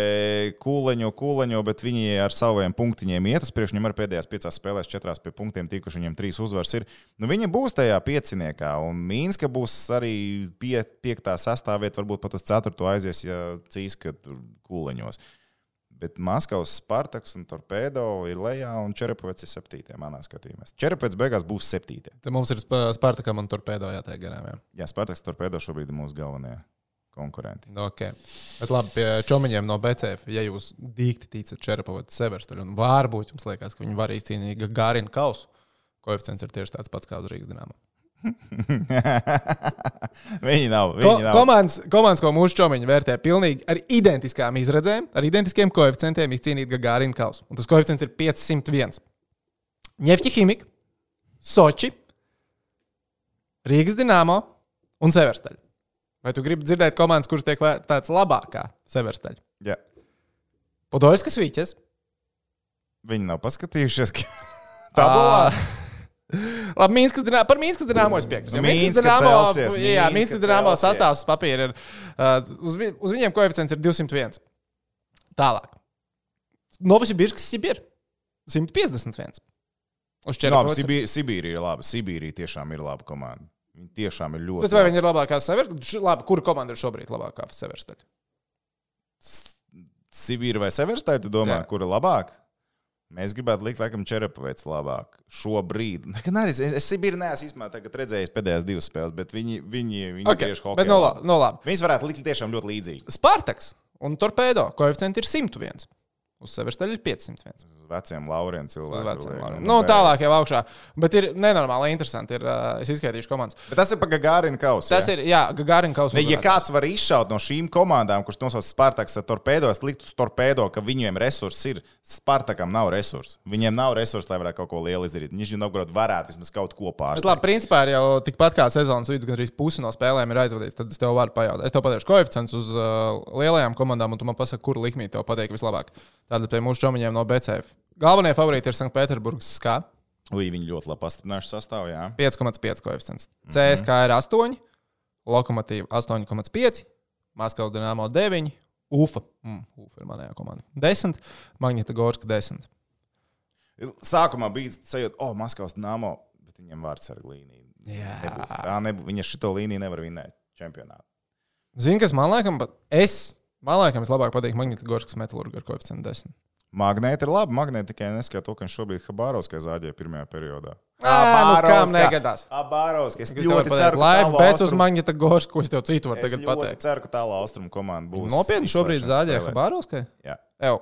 kūleņo, kūleņo, bet viņi ar saviem punktiņiem iet uz priekšu. Viņam arī pēdējās piecās spēlēs, četrās pie punktiem tikuši, viņam trīs uzvaras ir. Nu, viņi būs tajā pieciniekā, un Mīnska būs arī pie, piektā sastāvvieta, varbūt pat uz ceturto aizies, ja cīska tur kūleņos. Bet Maskavas Spartaks un Torpedo ir lejā, un Čerepēts ir septītajā manā skatījumā. Čerepēts beigās būs septītajā. Tad mums ir Sp- Spartakam un Torpedo jātiek garām. Jā. Jā, Spartaks Torpedo šobrīd ir mūsu galvenie konkurenti. Nu, Okay. Bet labi, pie čomiņiem no BCF, ja jūs dīkti ticat Čerapovats Severstaļu, un varbūt jums liekas, ka viņi var izcīnīt Gārinu kausu, koeficients ir tieši tāds pats kā uz Rīgas dīnāmā. viņi nav. Ko, Viņi nav. komandas, komandas, ko mūsu čomiņi vērtē, pilnīgi ar identiskām izredzēm, ar identiskiem koeficientiem izcīnīt Gārinu kausu. Un tas koeficients ir 501. Ņefķi Himika, Soči, Rīgas dīnāmo un Severstaļa. Vai tu gribi dzirdēt komandas, kuras tiek vērtētas labākā Severstaļa? Jā. Podolskas Vīķes. Viņi nav paskatījušies. ka- Tabulā. Labi, Mīnskas dinā, par Mīnskas dīnāmo es piekrītu. Mīnskas dīnāmo, jā, Mīnska Mīnskas dīnāmo sastāvs papīra ir. Uh, uz, vi, uz viņiem koeficients ir 201. Tālāk. Novosibirskas Sibir 151. Uz Labi, 4. Sibī- Sibīrija ir laba. Sibīrija tiešām ir laba komanda. Viņi tiešām ir ļoti. Bet vai labi. viņi ir labākā Severstaļa? Labi, kura komanda ir šobrīd labākā Severstaļa? Sibīra vai Severstai, tu domā, Jā. kur ir labāk? Mēs gribētu likt, laikam, Čerepavets labāk. Šobrīd. Gan arī es, es Sibīru neesmu īstenībā redzējis pēdējās divas spēles, bet viņi, viņi, viņi Okay, tieši hokeju. bet no, la- no labi. Viņas varētu likt tiešām ļoti līdzīgi. Spartaks un Torpedo koeficienti ir 101. Uz Severstaļa ir 501. Veciem lauriem cilvēkiem. veciem lauriem. Nu, tālāk jau augšā. Bet ir nenormāli interesanti. Ir, uh, es izskaitīšu komandas. Bet tas ir pagārina kausa. Tas ir, jā, Gagarin kausa. Ne, ja kāds var izšaut no šīm komandām, kurš nosauc Spartaks ar torpēdos, likt uz torpēdo, ka viņiem resursi ir, Spartakam nav resursi. Viņiem nav resursi, lai varētu kaut ko lielu izdarīt. Viņš jau Novgorod varētu vismaz kaut ko Bet, pārspēt. labi, principā jau tikpat kā sezonas vidus, gandrīz pusi no spēlēm ir aizvadīts. Tad es tev varu pajautāt. Es tev pateikšu koeficients uz uh, lielajām komandām, un tu man pasaki, kuru likmī tev patīk vislabāk. Tātad pie mūsu čomiņiem no BCF. Galvenie favorīti ir Sanktpēterburgas SKA. Ui, viņi ļoti labi pastiprinājuši sastāvā. jā. 5,5 koeficients. CSK ir 8, Lokomotīva 8,5, Maskavas Dienāmo 9, UFA. Mm, UFA ir manējā komanda. 10, Magnita Gorska 10. Sākumā bija sajūta, o, oh, Maskavas namo, bet viņiem vārds ar līniju. Jā. Nebūs. Tā nebūs. Viņa šito līniju nevar vinēt čempionātā. Zini, kas man liekas, bet es, man liekas, vislabāk patīk Magnita Gorskas metālurga ar koeficientu 10. Magnēta ir labi. Magnēta tikai neskatās to, ka viņš šobrīd Habārovskā zāģēja pirmajā periodā. Ā, nu kam negadās? Abārovskis. Es Es ļoti ceru, ka tālā bet uz austrumu- Magnita Gorsku, ko es tev citu varu Es tagad pateikt. ceru, ka tālā austrumu komanda būs. Nopietni šobrīd zāģē spēlēs. Habārovskai? Jā. Ew.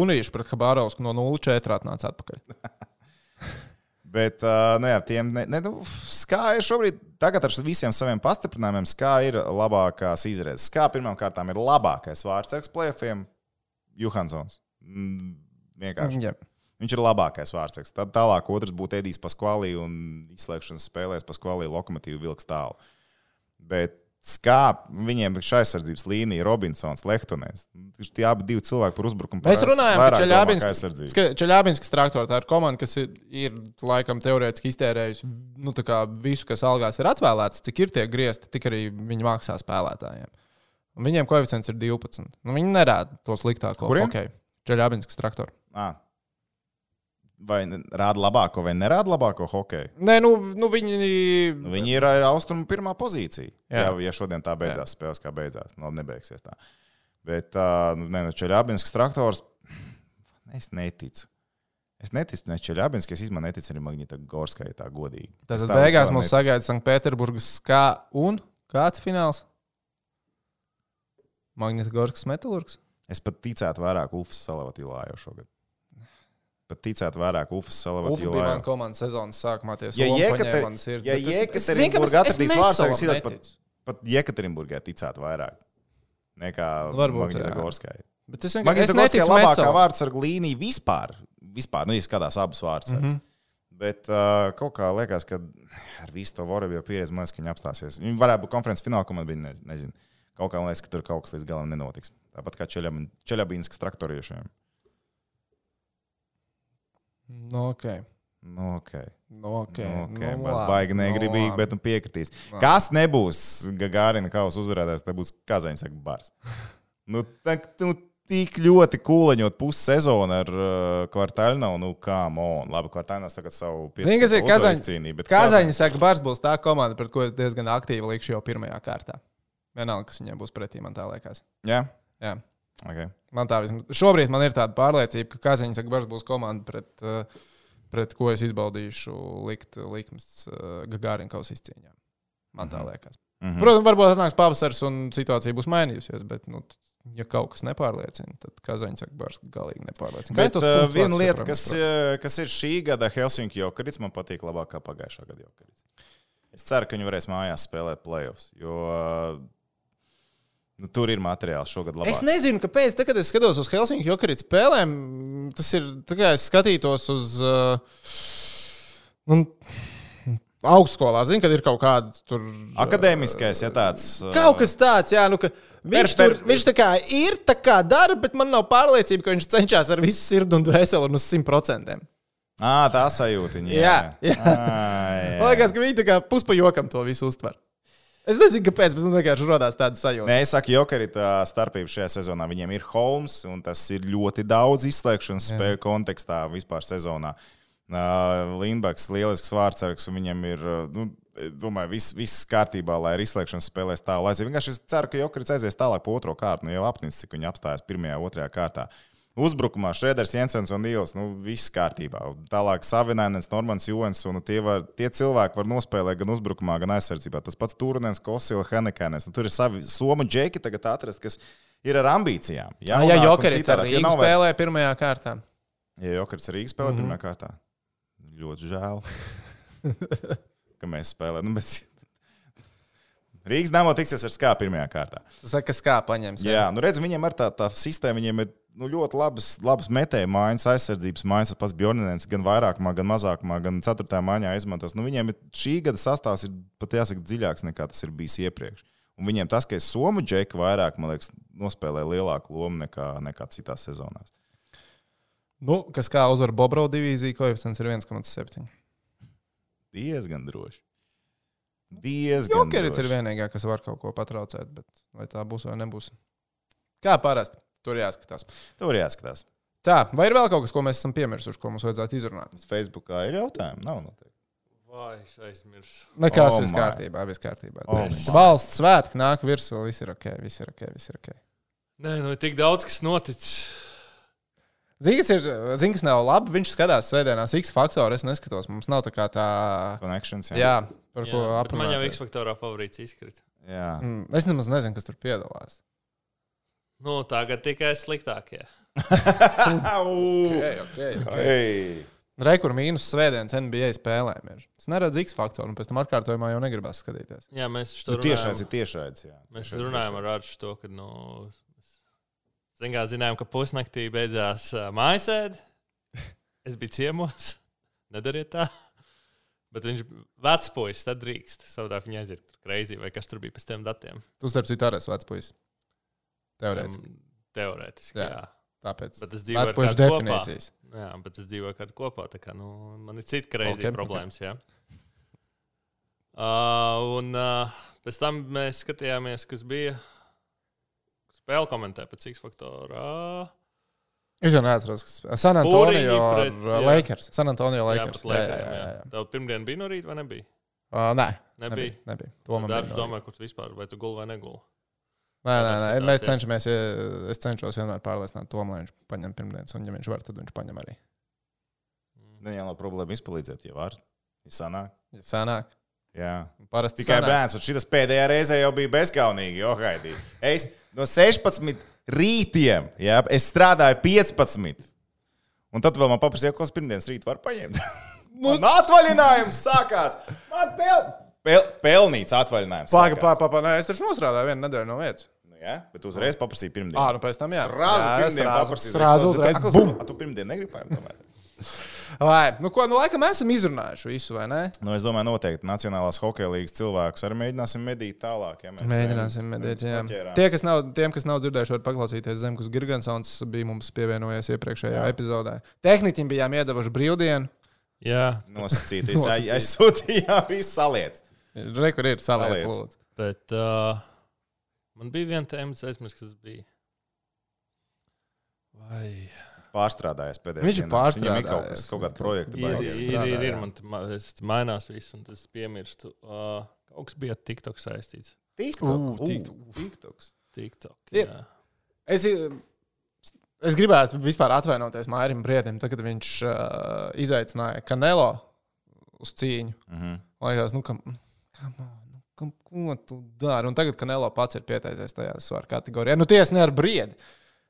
Unīši pret Habārovsku no 0,4 atnāca atpakaļ. Bet, uh, nu jā, tiem ne, ne, nu, skā ir šobrīd, tagad ar visiem saviem pastiprinājumiem, skā ir labākās izredzes. Skā pirmām kārtām ir labākais vārdsargs plēfiem - Johansons. Mm, vienkārši. Jā. Viņš ir labākais vārdsargs. Tad tālāk otrs būtu Edijs Paskvalī un izslēgšanas spēlēs Paskvalī lokomotīvu vilks tālu. Bet skā viņiem ir šai aizsardzības līnija, Robinsons, Lehtonēns. Tie abi divi cilvēki par uzbrukumu. Mēs runājam par kā. Čeļābinskas. Traktorā tā ir komanda, kas ir, ir laikam teorētiski iztērējusi nu, tā kā visu, kas algās ir atvēlēts, cik ir tie griezti, tik arī viņi maksā spēlētājiem. Un viņiem koeficients ir 12. Nu, viņi nerāda to sliktāko. Kuriem? Okay. Čeļābinskas traktorā. À. Vai rāda labāko vai nerāda labāko hokeju? Nē, nu, nu viņi. Nu, viņi ir austrumu pirmā pozīcija. Jā, ja, ja šodien tā beidzās, spēles kā beidzās. Nu, nebeigsies tā. Bet, uh, nē, nu, Čeļābinskas traktors, es neticu. Es neticu ne Čeļābinskai, es īstenībā neticu arī Magnita Gorskai, tā godīgi. Tā beigās mums neticu. sagaida Sanktpēterburgas kā un kāds fināls? Magnita Gorskas metālurgs. Es pat ticētu vairāk Ufas Salavatīlā jau šogad. Pat ticētu vairāk Ufas Ufa bija Salavatīlā. mana komandas sezonas sākumā. Ja manas sirds, ja es atradīs vārdsargs, tad pat-. Pat Jekaterinburgā ticētu vairāk nekā. Gorskai. Bet es vienkārši neticu labākā vārdsarga līnija vispār. Vispār, nu, izskatās abas vārdsargas. Mm. -hmm. Bet uh, kaut kā liekas, ka ar visu to Vorabiju pieredzi, man liekas, ka viņi apstāsies. Viņi varētu būt konferences finālā, ko man bija, ne, nezinu. Kaut kā man liekas, ka tur kaut kas līdz galam nenotiks. Tāpat kā Čeļabīnskas traktoriešiem. Nu, ok. Nu, okay. Nu, ok. Nu, okay. Nu, labi. baigi Nu, negribīgi, labi. bet nu piekritīs. Kas nebūs Gagārina kausa uzvarētājs, tad būs Kazaņs bars. nu, tā, nu, tik ļoti kūleņot pussezonu ar uh, kvartālu, nu, kā mon. Labi, kvartāls tagad savu cīnību. Kazaņa saka, Bārs būs tā komanda, pret ko diezgan aktīvi likšu jau pirmajā kārtā. Vienalga, kas viņiem būs pretī, man tā liekas. Jā, Jā. okay. Man tā vismaz. Šobrīd man ir tāda pārliecība, ka Kazaņa saka, Bārs būs komanda, pret, uh, pret ko es izbaudīšu likt likmes Gagārina kausa izcīņā. Man tā liekas. mm -hmm. Protams, varbūt atnāks pavasaris un situācija būs mainījusies, bet, nu, ja kaut kas nepārliecina, tad Kazaņa saka, Bārs galīgi nepārliecina. Bet uh, viena lieta, kas, kas ir šī gada Helsinki jokarits, man patīk labāk kā pagājušā gada jokarits. Es ceru, ka viņi varēs mājās spēlēt playoffs, jo nu, tur ir materiāls šogad labāk. Es nezinu, kāpēc. Tad, kad es skatos uz Helsinkiju jokarītu spēlēm, tas ir tā kā es skatītos uz. Uh, nu, Augstskolā, zinu, kad ir kaut kāda tur. Akadēmiskais, ja tāds. uh, Kaut kas tāds, jā, nu, ka viņš, Per- per- tur, viņš tā kā ir, tā kā dara, bet man nav pārliecība, ka viņš cenšas ar visu sirdi un dvēseli un uz 100%. Ā, tā sajūta. Jā, Jā, jā. À, Man liekas, ka viņi tā kā puspajokam to visu uztver. Es nezinu, kāpēc, bet man vienkārši radās tāda sajūta. Nē, es saku, Jokeri, tā starpība šajā sezonā viņiem ir Holmes, un tas ir ļoti daudz izslēgšanas spēju kontekstā vispār sezonā. Uh, Lindbaks, lielisks vārdsargs, un viņam ir, uh, nu, domāju, viss, viss kārtībā, lai ar izslēgšanas spēlēs tālu. Es vienkārši ceru, ka Jokeris aizies tālāk pa otro kārtu, nu jau apnicis, cik viņi apstājas pirmajā, otrajā kārtā. Uzbrukumā Šrēders, Jensens un Dīls, nu, viss kārtībā. Tālāk Savinainens, Normans Jons, un tie, var, tie cilvēki var nospēlēt gan uzbrukumā, gan aizsardzībā. Tas pats Turnēns, Kosila, Henekēns. Nu, tur ir savi somu džeki tagad atrast, kas ir ar ambīcijām. Jā, jā Jaunāk un Jokerits ar citādāk. Ja spēlē pirmajā kārtā. Ja Jokeris ar Rīgas spēlē mm. -hmm. pirmajā kārtā, ļoti žēl, ka mēs spēlējam. Nu, bet... Rīgas dāmas tiksies ar skābi pirmajā kārtā. Saka, kas kā paņems. Jā, nu redz, viņiem ir tā, tā sistēma, viņiem ir nu, ļoti labas, labas metēju mājas, aizsardzības mājas. Pats Bjornēns gan vairākumā, gan mazākumā, gan ceturtajā mājā izmantos. Nu, viņiem ir, šī gada sastāvs ir pat jāsaka dziļāks nekā tas ir bijis iepriekš. Un viņiem tas, ka es somu džeku vairāk, man liekas, nospēlē lielāku lomu nekā, nekā citās sezonās. Nu, kas kā uzvar Bobrau divīziju, koeficients ir 1,7. Diezgan droši. Diezgan Jokerits ir droši. vienīgā, kas var kaut ko patraucēt, bet vai tā būs vai nebūs. Kā parasti, tur jāskatās. Tur jāskatās. Tā, vai ir vēl kaut kas, ko mēs esam piemirsuši, ko mums vajadzētu izrunāt? Facebookā ir jautājumi? Nav noteikti. Vai es aizmirsu? Nekas, Oh viss kārtībā, viss kārtībā. Oh. Valsts svētki nāk virsū, viss ir ok, viss ir ok, viss ir ok. Nē, nu ir tik daudz, kas noticis. Kas ir, kas nav labi, viņš skatās svētdienās X faktoru, es neskatos, mums nav tā kā tā, Connections. jā, par Jā, ko bet man jau aprunāt. X-faktorā favorīts izkrita. jā. Mm, Es nemaz nezinu, kas tur piedalās. Nu, tagad tikai sliktākie. okay, okay, Hey. Rekur mīnus svētdienas NBA spēlēm ir. Es neredzu X faktoru, un pēc tam atkārtojumā jau negribas skatīties. Jā, mēs Nu, tur tiešais runājam. ir tiešais. jā. Mēs Tiešais runājam ar Arču to, ka, nu, zin, kā, zinājām, ka pusnaktī beidzās uh, mājasēde. Es biju ciemos. Nedariet tā. Bet viņš vecs puisis, tad drīkst. Savādāk viņa aiziet tur kreizī, vai kas tur bija pēc tiem datiem. Tu starp citu arī esi vecs puisis. Teorētiski. Teorētiski, Jā. jā. Tāpēc dzīvoju vecs ar puisis kādu kopā. definīcijas. jā. Bet es dzīvoju kādā kopā, kā nu, man ir cita kreizī Ok, okay, problēmas. Okay. Uh, un uh, pēc tam mēs skatījāmies, kas bija spēle komentē pēc X faktora. Es jau neatceros, kas San Antonio pret- uh, jā. Lakers. San Antonio Jā, Lakers. pret Lakeriem, jā. Tev pirmdien bija no rīta vai nebija? Uh, nē, Nebija. nebija. nebija. Dažs bija. domāja, kur tu vispār, vai tu gulēji vai negulēji. Nē, nē, nē. Tādā Mēs cenšamies, es cenšos vienmēr pārliecināt Tomu, lai viņš paņem pirmdienas, un ja viņš var, tad viņš paņem arī. Ne jau no problēma izpalīdzēt, ja var. Ja sanāk. Ja sanāk. Jā. Parasti Tikai sanāk. bērns, un šis pēdējā reizē jau bija bezskaunīgi. Jo, Haidī. es no 16 rītiem, jā, es strādāju 15. Un tad vēl man paprasīja, kas pirmdienas rīt var paņemt. Nu- Man atvaļinājums sākās. Man pel, pel, pelnīts atvaļinājums. Pagaid, pagaid, pagaid. Nē, es taču nostrādāju vienu nedēļu no vietas. Nu, jā, bet uzreiz paprasīja pirmdien. Ā, nu pēc tam jā. Rāzu Jā, pirmdien srāzu- paprasīja. Srāzu uzreiz. Bum! a, Tu pirmdien negribi paņemt. tomēr? Lai, nu, ko, nu, laikam esam izrunājuši visu, vai ne? Nu, es domāju, noteikti Nacionālās hokeja līnijas cilvēkus arī mēģināsim medīt tālāk. Ja mēs Mēģināsim ejam, medīt, mēs jā. paķērām. Tie, kas nav, tiem, kas nav dzirdējuši, var paklausīties Zemgus Girgansons, bija mums pievienojies iepriekšējā Jā. epizodē. Tehniķim bijām iedevuši brīvdienu. Jā, Nosacīt, Nosacīt. es aizsūtīju, viss saliec. Re, kur ir Saliec. lūdzu. bet uh, man bija viena tēma, es aizmirsu, kas bija. Vai Pārstrādājis pēdējais. Viņš ir dienās. Viņam ir kaut kas, kaut kāda projekta ir, ir, ir, ir, strādāja. man ma- es mainās viss, un tas piemirstu. Uh, kaut kas bija ar TikTok saistīts. TikTok. TikTok. TikToks. TikTok. Ir. Jā. Es, es gribētu vispār atvainoties Mairim Briedim, tad, kad viņš uh, izaicināja Kanelo uz cīņu. Mhm. Man liekas, nu, kam, nu, kam, ko tu dari? Un tagad Kanelo pats ir pieteicies tajā svaru kategorijā. Nu, tiesa ne ar briedi.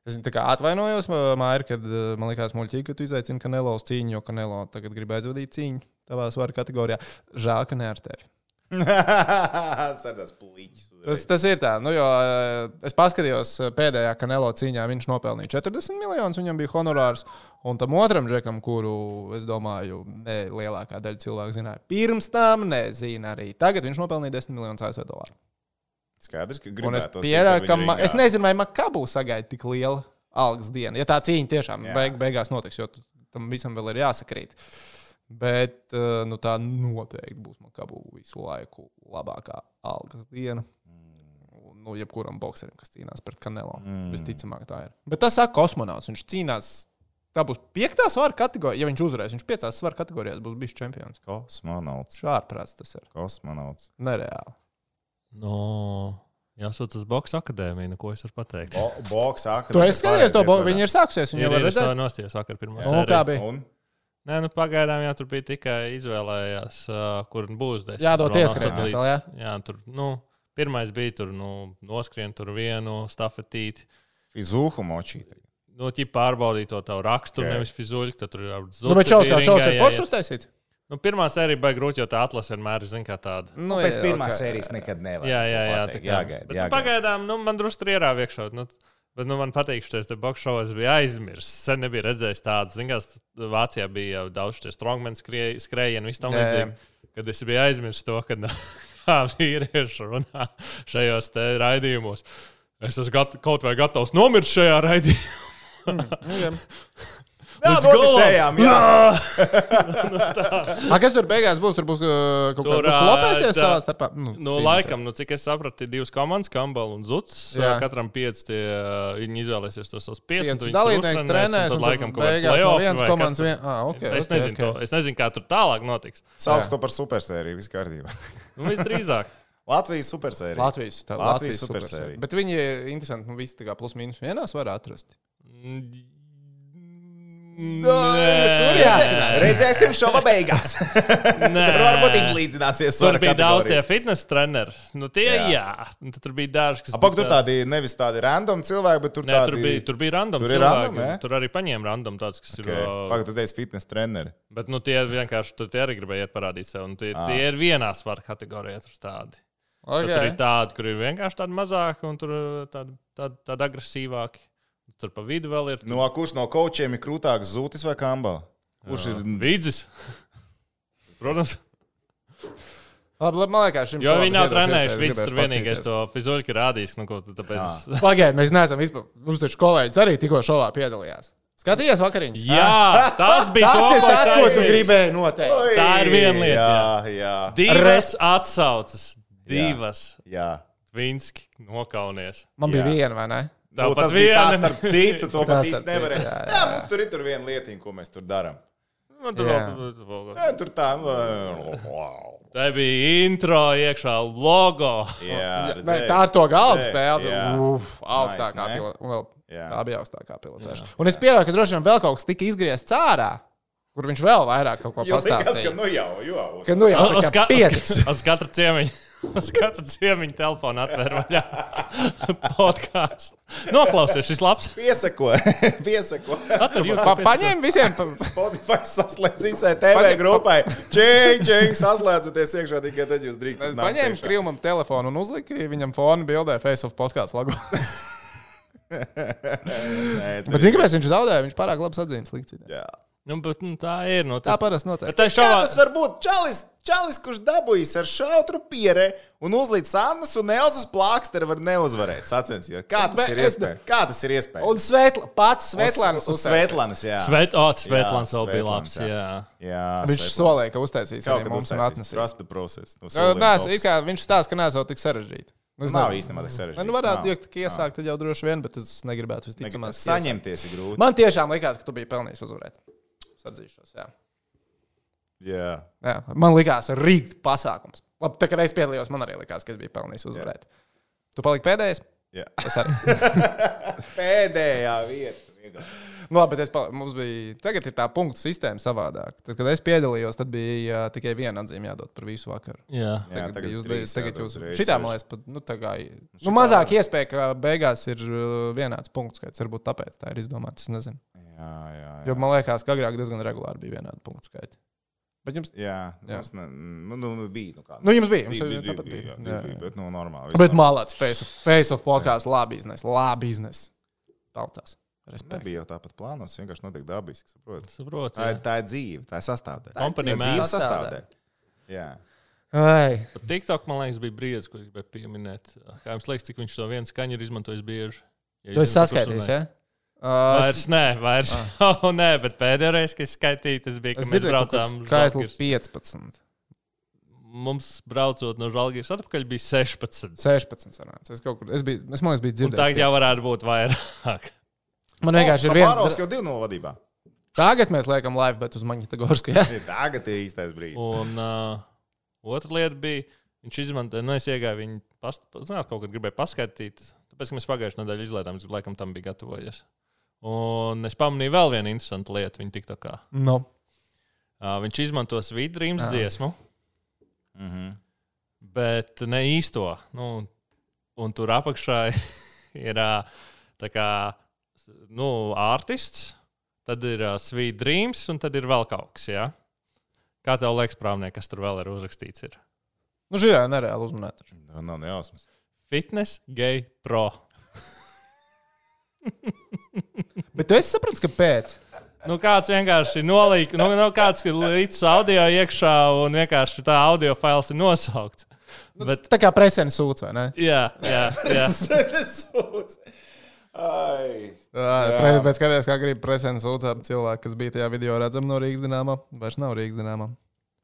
Es kā atvainojos, Maija, kad uh, man liekas, muļķīgi, ka tu izaicini Kanelo uz cīņu, jo Kanelo tagad grib aizvadīt cīņu tavā svaru kategorijā. Žēl, ka ne ar tevi. Tas tas. Tas, ir tā, nu, jo eh, es paskatījos eh, pēdējā kanālā cīņā, viņš nopelnīja 40 miljonus, viņam bija honorārs. Un tam otram džekam, kuru, es domāju, ne lielākā daļa cilvēku zināja, pirms tam nezina arī. Tagad viņš nopelnīja 10 miljonus ASV dolāru. Skaidrs, ka Un es pieļauju, ka ma, es nezinu, vai Makabu sagaida tik lielu algas dienu. Ja tā cīņa tiešām beig, beigās notiks, jo tam visam vēl ir jāsakrīt. Bet eh, nu, tā noteikti būs Makabu visu laiku labākā algas diena. Nu, jebkuram bokserim, kas cīnās pret Kanelo. Mm. Visticamāk, tā ir. Bet tas saka kosmonauts. Viņš cīnās. Tā būs piektā svara kategorija. Ja viņš uzvarēs, viņš piecās svara kategorijās būs bijis čempions. Kosmonauts. Šāprāts tas ir. Kosmonauts. Nereāli. No, jāsūt uz Boks akadēmiju, nu, ko es varu pateikt. Bo boks Tu esi skatījies to boku, viņi ir sākusies. Viņi Ir, jau ir, es redzēt. to nostājos vakar pirmā Un kā bija? Un? Nē, nu pagaidām jau tur bija tikai izvēlējās, uh, kur būs desmit. Ieskrieties satelīts. vēl, jā? Jā, tur, nu, pirmais bija tur, nu, noskrien tur vienu stafetīti. Fizūhu močīt. Nu, ķip pārbaudīt to tavu raksturu, okay. nevis fizuļu. Tad tur jau Nu, bet šausmas, kā šausmas, ir forši uztaisīts. Nu, pirmā sērija bija grūti, jo tā atlase vienmēr ir, kā tāda. Nu, Pēc jā, pirmās ok. sērijas nekad nevar. Jā, jā, jā. pateikt. tā kā- Jāgaida. Bet, nu. Pagaidām, nu, man drusku tur ierāva iekšā. Nu, Bet nu, man patīk, ka šis boxšovs bija aizmirsts. Sen nebija redzējis tādu. Zinām, Vācijā bija daudz šie strongmen skrējieni, viss tam līdzīgi. Kad es biju aizmirsis to, ka kā vīrieši runā šajos raidījumos. Es esmu gat, kaut vai gatavs nomirt šajā raidījumā. Nu, Līdz galam! noticējām, jā. A, kas tur beigās būs? Tur būs uh, kaut Tur, kāda ā, klopēsies tā- savā starpā. Nu, Nu, cīnīsies. laikam, nu, cik es sapratu, ir divas komandas, Kambala un Zuts. Jā. Katram pieci tie, viņi izvēlēsies tos savus piecus. Piecus dalībniekus trenēs, un beigās no playoffs vienas vai kas komandas vien... Ah, okay, es, okay, nezinu, okay. To, es nezinu, kā tur tālāk notiks. Sauc Jā. to par supersēriju, viss kārtībā. Nu, visdrīzāk. Latvijas supersērija. Latvijas, tā, Latvijas Latvijas supersērija. Bet viņi ir interesanti, nu visi tā kā plus mīnus vienās var atrast. Tur jāskrās. Redzēsim šova beigās. Nē, Tur varbūt izlīdzināsies. Tur bija daudz tie fitness treneri. Nu, tie, Jā. jā. Nu, tur bija daži, kas. Apak, bija tur tādi nevis tādi random cilvēki, bet tur Nē, tādi. tur bija, tur bija random. Tur cilvēki, random, jā? tur arī paņēma random tāds, kas Okay. ir. uh, Pagaid, tu teici fitness treneri. Bet nu, tie vienkārši tur tie arī gribēja parādīt sev. un Tie, Ah. tie ir vienā svara kategorijā. Tur, tādi. Okay. tur ir tādi, kur ir vienkārši tādi mazāki un tur uh, tādi, tādi, tādi agresīvāki. Tur pa vidu vēl ir. No kurš no kočiem ir krūtāks, zūtis vai kambala? Kurš ir? Vidzis. Protams, Labi, labi, man liekas, šim jo šovam viņi nav trenējuši. Viņš tur vienīgais to fizuļu rādījis. Nu, tāpēc... Pagaidiet, mēs neesam vispār. Mums taču kolēģis arī tikko šovā piedalījās. Skatījies vakariņas? Jā, tas bija Tas to, tas, ko tu gribēji noteikt. Tā ir viena lieta, Jā, jā. Divas atsauces. Divas. jā. Vinski nokaunies. Man bija Jā. viena, vai ne? Nu, tas bija tā starp citu, to Tas pat īsti nevarēja. jā, jā, Jā, mums tur ir tur viena lietiņa, ko mēs tur darām. Nu, tur vēl- tur vēl- Jā, tur tā, wow. Tā bija intro iekšā, logo. Jā, redzēji? tā ir to galda spēle? Uf, augstākā Nice, pilota. Tā bija augstākā pilotāža. Un es pieļauju, ka droši vien vēl kaut kas tika izgriezts ārā, kur viņš vēl vairāk kaut ko Jo likās, ka pastāstīja. nu jau, jau. Ka nu jau kā piecas. uz, uz katru ciemiņu. Uz katru ciemiņu telefonu atver vaļā podkāstu. Noklausies, šis labs. Piesako, piesako. Atver Pa, YouTube. paņem visiem. Pa, Spotify saslēdz visai TV Paņem- grupai. Čing, čing, saslēdzaties iekšā tikai tad jūs drīkstat. iekšā. krīvumam telefonu un uzlika viņam fonu bildē Face of podkāstu logo. Nē, Bet zini, kāpēc viņš zaudēja? Viņš pārāk labi sadzīves likts. Nu, bet, nu, tā ir. Nu, Tā tā parasti notiek. tā Kā šovā, tas var būt? Čalis, čalis kurš dabūjis ar šautru pierē un uzlīdz Annas un Elzas plāksteri, var neuzvarēt. Sacensties. Kā tas Bet ir es- iespējams? Kā tas ir iespējams? Un Svetla, pats Svetlāns Uz uztaisīja. Svetlanas, jā. Svet, oh, Svetlāns vēl bija Svetlāns, labs. jā. Jā. Viņš solīja, ka uztaisīs Kaut kad mums un atnesīs. The process. No Nu, Nē, kā viņš stāsta, ka neesmu tik sarežģīti. Nu, es Nav īstenībā tik sarežģīti. Nu, varētu Nav. iekt, ka iesākt, tad jau droši vien, bet es negribētu visticamāk. Saņemties ir grūti. Man tiešām likās, ka tu biji pelnījis uzvarēt. Atzīšos, jā. Jā. jā. Man likās, rīkt pasākums. Labi, tā, kad es piedalījos, man arī likās, ka es biju pelnījis uzvarēt. Tu paliki pēdējais? Jā. Es arī. Pēdējā vieta. Nu, labi, bet es pal... mums bija. Tagad ir tā punktu sistēma savādāk. Tad, kad es piedalījos, tad bija uh, tikai viena atzīme jādod par visu vakaru. Jā. Jā, Tagad, tagad tagad jūs, trīs tagad jūs uzreiz šitā, man liekas, pat, nu, tā kā, nu, šitā- mazāk iespēja, ka beigās ir uh, vienāds punkts skaits. Varbūt tāpēc tā ir izdomāts. Es nezinu. Jā, jā. Jo jā. man liekas, ka agrāk diezgan regulāri bija vienādi punktu skaiti. Bet jums, Jā, Jā. mums ne, nu, nu, bija. Nu, kā, nu, jums bija. Jums bija, bija, bija, tāpat bija, bija. bija, Jā, bija, jā. bet nu, normāli. Bet malāts, face of, face of podkāsts, labi iznes, labi iznes. Tautās. Tas Respekt. bija jau tāpat plānots, vienkārši notiek dabiski. saproti. Saprotu. Tā, ir- jā. tā ir dzīve, tā ir sastāvdaļa. Man. dzīves sastāvdaļa. Jā. Pat TikTok, man liekas, bija briedis, ko es gribēju pieminēt. Kā jums liekas, cik viņš to vienu skaņu ir izmantojis bieži? Ja tu jūs esi par saskaitījis, runāju? ja? Uh, es- Vairs nē, vairs. Oh, nē, bet pēdējā reize, kad es skaitīju, tas bija, Es kad mēs dzirdēju, braucām uz skaitli Žalgiris. 15. Mums braucot no Žalgiris atpakaļ bija 16. 16. Sanāca. Es, kaut kur, es, biju, es man liekas, biju Un dzirdējis. tagad jau varētu būt vairāk. Man vienkārši ir viens. Pāraus jau 2-0 vadībā. Tagad mēs liekam live, bet uz Maņķa Ja? Tagad ir īstais brīdis. Un uh, otra lieta bija, viņš izmantoja, nu, es iegāju viņu, past, zināt, kaut kad gribēju paskaidrot, tāpēc, ka mēs pagājušajā nedēļā izlaidām, es laikam tam biju gatavojies. Un es pamanīju vēl vienu interesantu lietu, viņa tik tā kā. No. Uh, viņš izmanto svītrīmas Jā. dziesmu, Mhm. bet ne īsto. Nu, un tur apakšā ir kā nu, artists, tad ir uh, Sweet Dreams, un tad ir vēl kaut kas. Ja? Kā tev liekas, prāvnieks, kas tur vēl ir uzrakstīts? Ir? Nu, šī ir nereāli uzmanēta. Tā nav nejausmas. Fitness, gay, pro. Bet tu esi sapratis, kāpēc? Nu, kāds vienkārši nolīk, nu, nu, kāds ir līdz audio iekšā, un vienkārši tā audio fails ir nosaukts. Bet, Tā kā presēna sūds, vai ne? jā, jā, jā. Ai. Jā, pēc skaties, kā grib presēna sūdzēt cilvēku, kas bija tajā video redzam no Rīgas dīnāmā. Vairs nav Rīgas dīnāmā.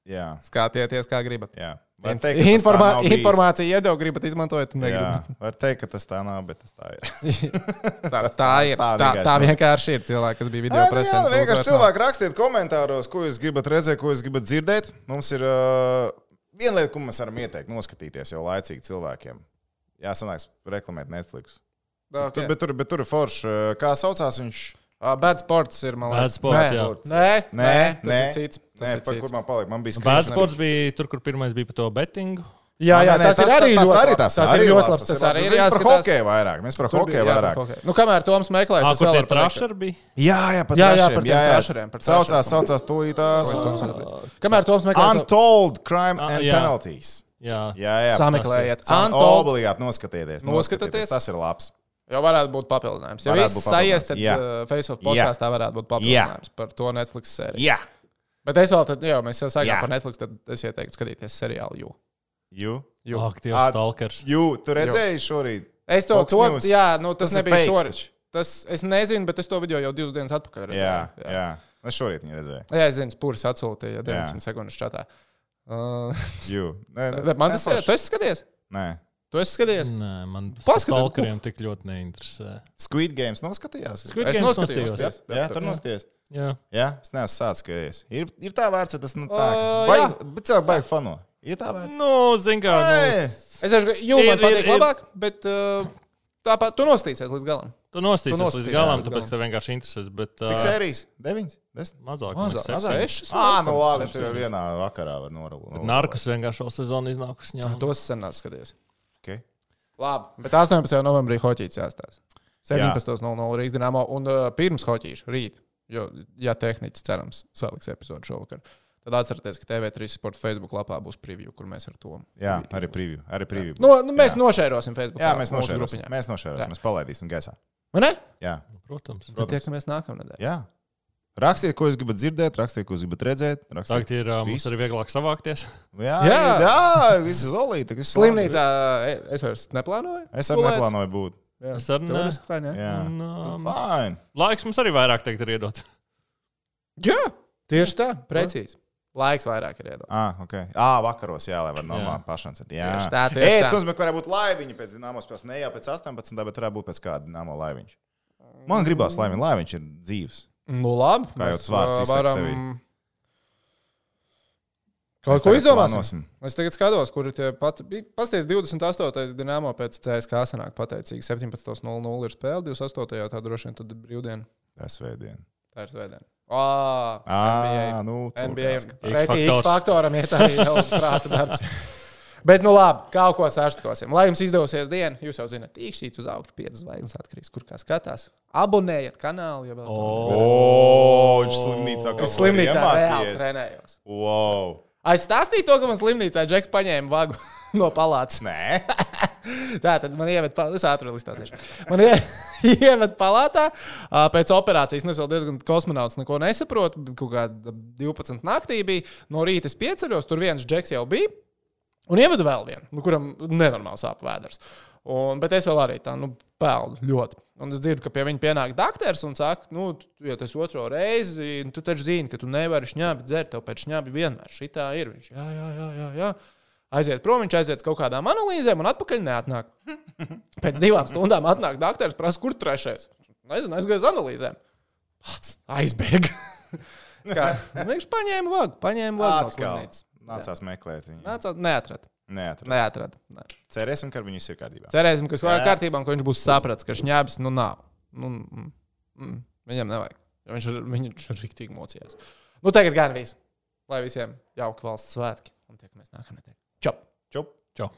Jā, Skatieties, kā gribat. jā. Teikt, informā informāciju iedod, gribat izmantot, Jā, negribat. var teikt, ka tas tā nav, bet tas tā ir. Tā, tā ir. tā Tā, vienkārši tā vienkārši ir cilvēki, kas bija video Jā, nu jā, vienkārši cilvēki rakstiet komentāros, ko jūs gribat redzēt, ko jūs gribat dzirdēt. Mums ir uh, viena lieta, ko mēs varam ieteikt, noskatīties jau laicīgi cilvēkiem. Jā, sanāks reklamēt Netflix. Okay. Tur, bet, tur, bet tur ir forši. Kā saucās viņš? Bad sports ir man Bad liekas. sports, nē, jā. nē, nē, Nē, tas nē. ir cits. Tas Nē, ir par cits. kur man palika? Man bija Bad skribi. sports bija tur, kur pirmais bija par to bettingu. Jā, jā, Nē, nē, tas, ir arī tas, ļoti tas, Tas ir arī ļoti labs. Tas arī ir Mēs par jāskatās. hokeju vairāk. Mēs par Tur hokeju bija, jā, par vairāk. hokeju. Nu, kamēr Toms meklēs, Ah, es kur vēl pateikt. trašeri bija? Jā, jā, par Jā, jā, par tiem trašeriem, par Saucās, saucās tūlītās. Kamēr Toms meklēs, Untold crime Ah, and jā. penalties. Jā, Jā, jā. sameklējiet. Obligāti noskatieties. Noskatieties. Tas ir labs. Jau varētu būt papildinājums. Ja viss sajies, tad jā. uh, Face of podkāstā varētu būt papildinājums par to Netflix sēriju. Jā. Bet es vēl, tad, jā, mēs jau Jā. sākām par Netflix, tad es ieteiktu skatīties seriālu. Jū. Jū. Jū. ak, tie Ā, stalkers. Jū, tu redzēji šorīt? Es to, Fox to News. jā, nu, tas, Tas nebija šorīt. Tas, es nezinu, bet es to video jau divas dienas atpakaļ redzēju. Jā, jā. Es šorīt viņu redzēju. jā es zinu, Spūris atsūtīja 90 sekundes čatā. Uh, Jū. Nē, bet man tas ir. Tu esi skaties? Nē. Tu esi skaties? Nē, man stalkeriem tik ļoti neinteresē. Squid Games noskatījās? Squid Es Games noskatījos. noskatījos. jā. Jā, tur nostāties. Jā. Jā, es neesmu sācis skatīties. Ir, ir tā vērts, ka tas nu, tā. Ā, Baigi, bet cilvēki baigi fano. Ir tā vērts. Nu, zin kā, nu. Es domāju, ka jū, man Ir- ir- patīk ir. labāk, bet uh, tāpat tu nostīsies līdz galam. tu nostīsies Tu līdz nostīsies galam, līdz tāpēc, ka tev vienkārši interesēs. Bet, Cik ā, sērijas? Deviņas? Desmit? Mazāk. Mazāk, mazāk. septiņi. Sešas, Ā, nu labi, tur vienā vakarā var noraut. Narkus vienkārši šo sezonu iznākusi. Jā, Tos sen skatījies. Okay. Labi, bet 18. novembrī hoķīts jāstāsta. 17.00 Rīgas dīnāmā un uh, pirms hoķīša rīt, jo, ja tehniski cerams, saliks epizodu šovakar. Tad atcerieties, ka TV3 sporta Facebook lapā būs preview, kur mēs ar to. Jā, arī preview. Arī preview. Nu, nu, mēs Jā. nošērosim Facebook. Jā, mēs nošērosim. grupiņā. Mēs nošērosim. Jā. Mēs palaidīsim gaisā. Vai ne? Jā, protams. Tad protams. tiekamies nākamnedēļ. Rakstiet, ko jūs gribat dzirdēt, rakstiet, ko jūs gribat redzēt. Rakstiet. Tagad ir uh, mums arī vieglāk savākties. Jā, Jā. jā, viss ir zolīti. Slimnīcā e, es vairs neplānoju. Es arī neplānoju būt. Jā. Es arī ne. Teorētiski fajn, jā. Jā, Un, um, fine. laiks mums arī vairāk teikt, ir iedots. Jā, tieši tā, precīzi. Laiks vairāk ir iedots. Ah, okay. ah, vakaros, jā, lai var normāli pašancēt. Jā, Tieši tā, Ej, tā. tas ka varētu būt laiviņa pēc Dienāmo spēles. Ne jau pēc 18, bet varētu būt pēc kāda Dienāmo laiviņš. Man gribās laiviņš, laiviņš ir dzīves. Nu, labi. Kā jau mēs, tas vārds izsaka sevi. Kaut ko izdomāsim. Es tagad skatos, kur ir tie pat. Pastāstiet, 28. dīnāmo pēc CSK sanāk pateicīgi. 17.00 ir spēle, 28. jau tā droši vien tad ir brīvdiena. Tā ir svētdiena. Tā ir svētdiena. Ah, Ah, nu, NBA ir jāskatās. pretī. X faktoram iet arī jau prāta darbs. Bet, nu labi, kaut ko saštikosim. Lai jums izdosies diena, jūs jau zināt, tīkšķīts uz augšu, 5 zvaigznes atkarīgs, kur kā skatās. Abonējiet kanālu, ja vēl to nedarāt. O, viņš slimnīcā kaut ir slimnīcā reāli trenējos. Wow. Ai, stāstīju to, ka man slimnīcā Džeks paņēma vagu no palātas. Nē, Tā tad man ievada. Es ātri izstāstīšu. Man ie- ievada palātā ā, pēc operācijas. Nu, es vēl diezgan kosmonauts neko nesaprotu. Kaut kā 12 naktī bija. No rīta es pieceļos, tur viens džeks jau bija. Un ievada vēl vienu, nu, kuram nenormāli sāp vēders. Un, bet es vēl arī tā, nu, pelnu ļoti. Un es dzirdu, ka pie viņa pienāk doktors un saka, nu, tu, ja tas otro reizi, nu, tu taču zini, ka tu nevari šņābi dzert, tev pēc šņābi vienmēr šitā ir. Viņš, jā, jā, jā, jā, jā. Aiziet prom, viņš aiziet uz kaut kādām analīzēm un atpakaļ neatnāk. Pēc divām stundām atnāk doktors, prasa, kur trešais. Nezinu, aizgāju uz analīzēm. Pats aizbēga. Kā, viņš paņēma vagu, paņēma vagu no slimnīcas. Nācās meklēt viņu. Nācāt, neatrada. Neatrada. Neatrada. Ne. Cerēsim, ka viss ir kārtībā. Cerēsim, ka viss ir Jā. kārtībā, un ka viņš būs sapratis, ka šņābis nu nav. Nu, mm, mm, viņam nevajag. Viņš ir, viņš ir rīktīgi mocījies. Nu, tagad gan viss. Lai visiem jauki valsts svētki. Un tiekamies nākamnedēļ. Čau! Čup! Čau!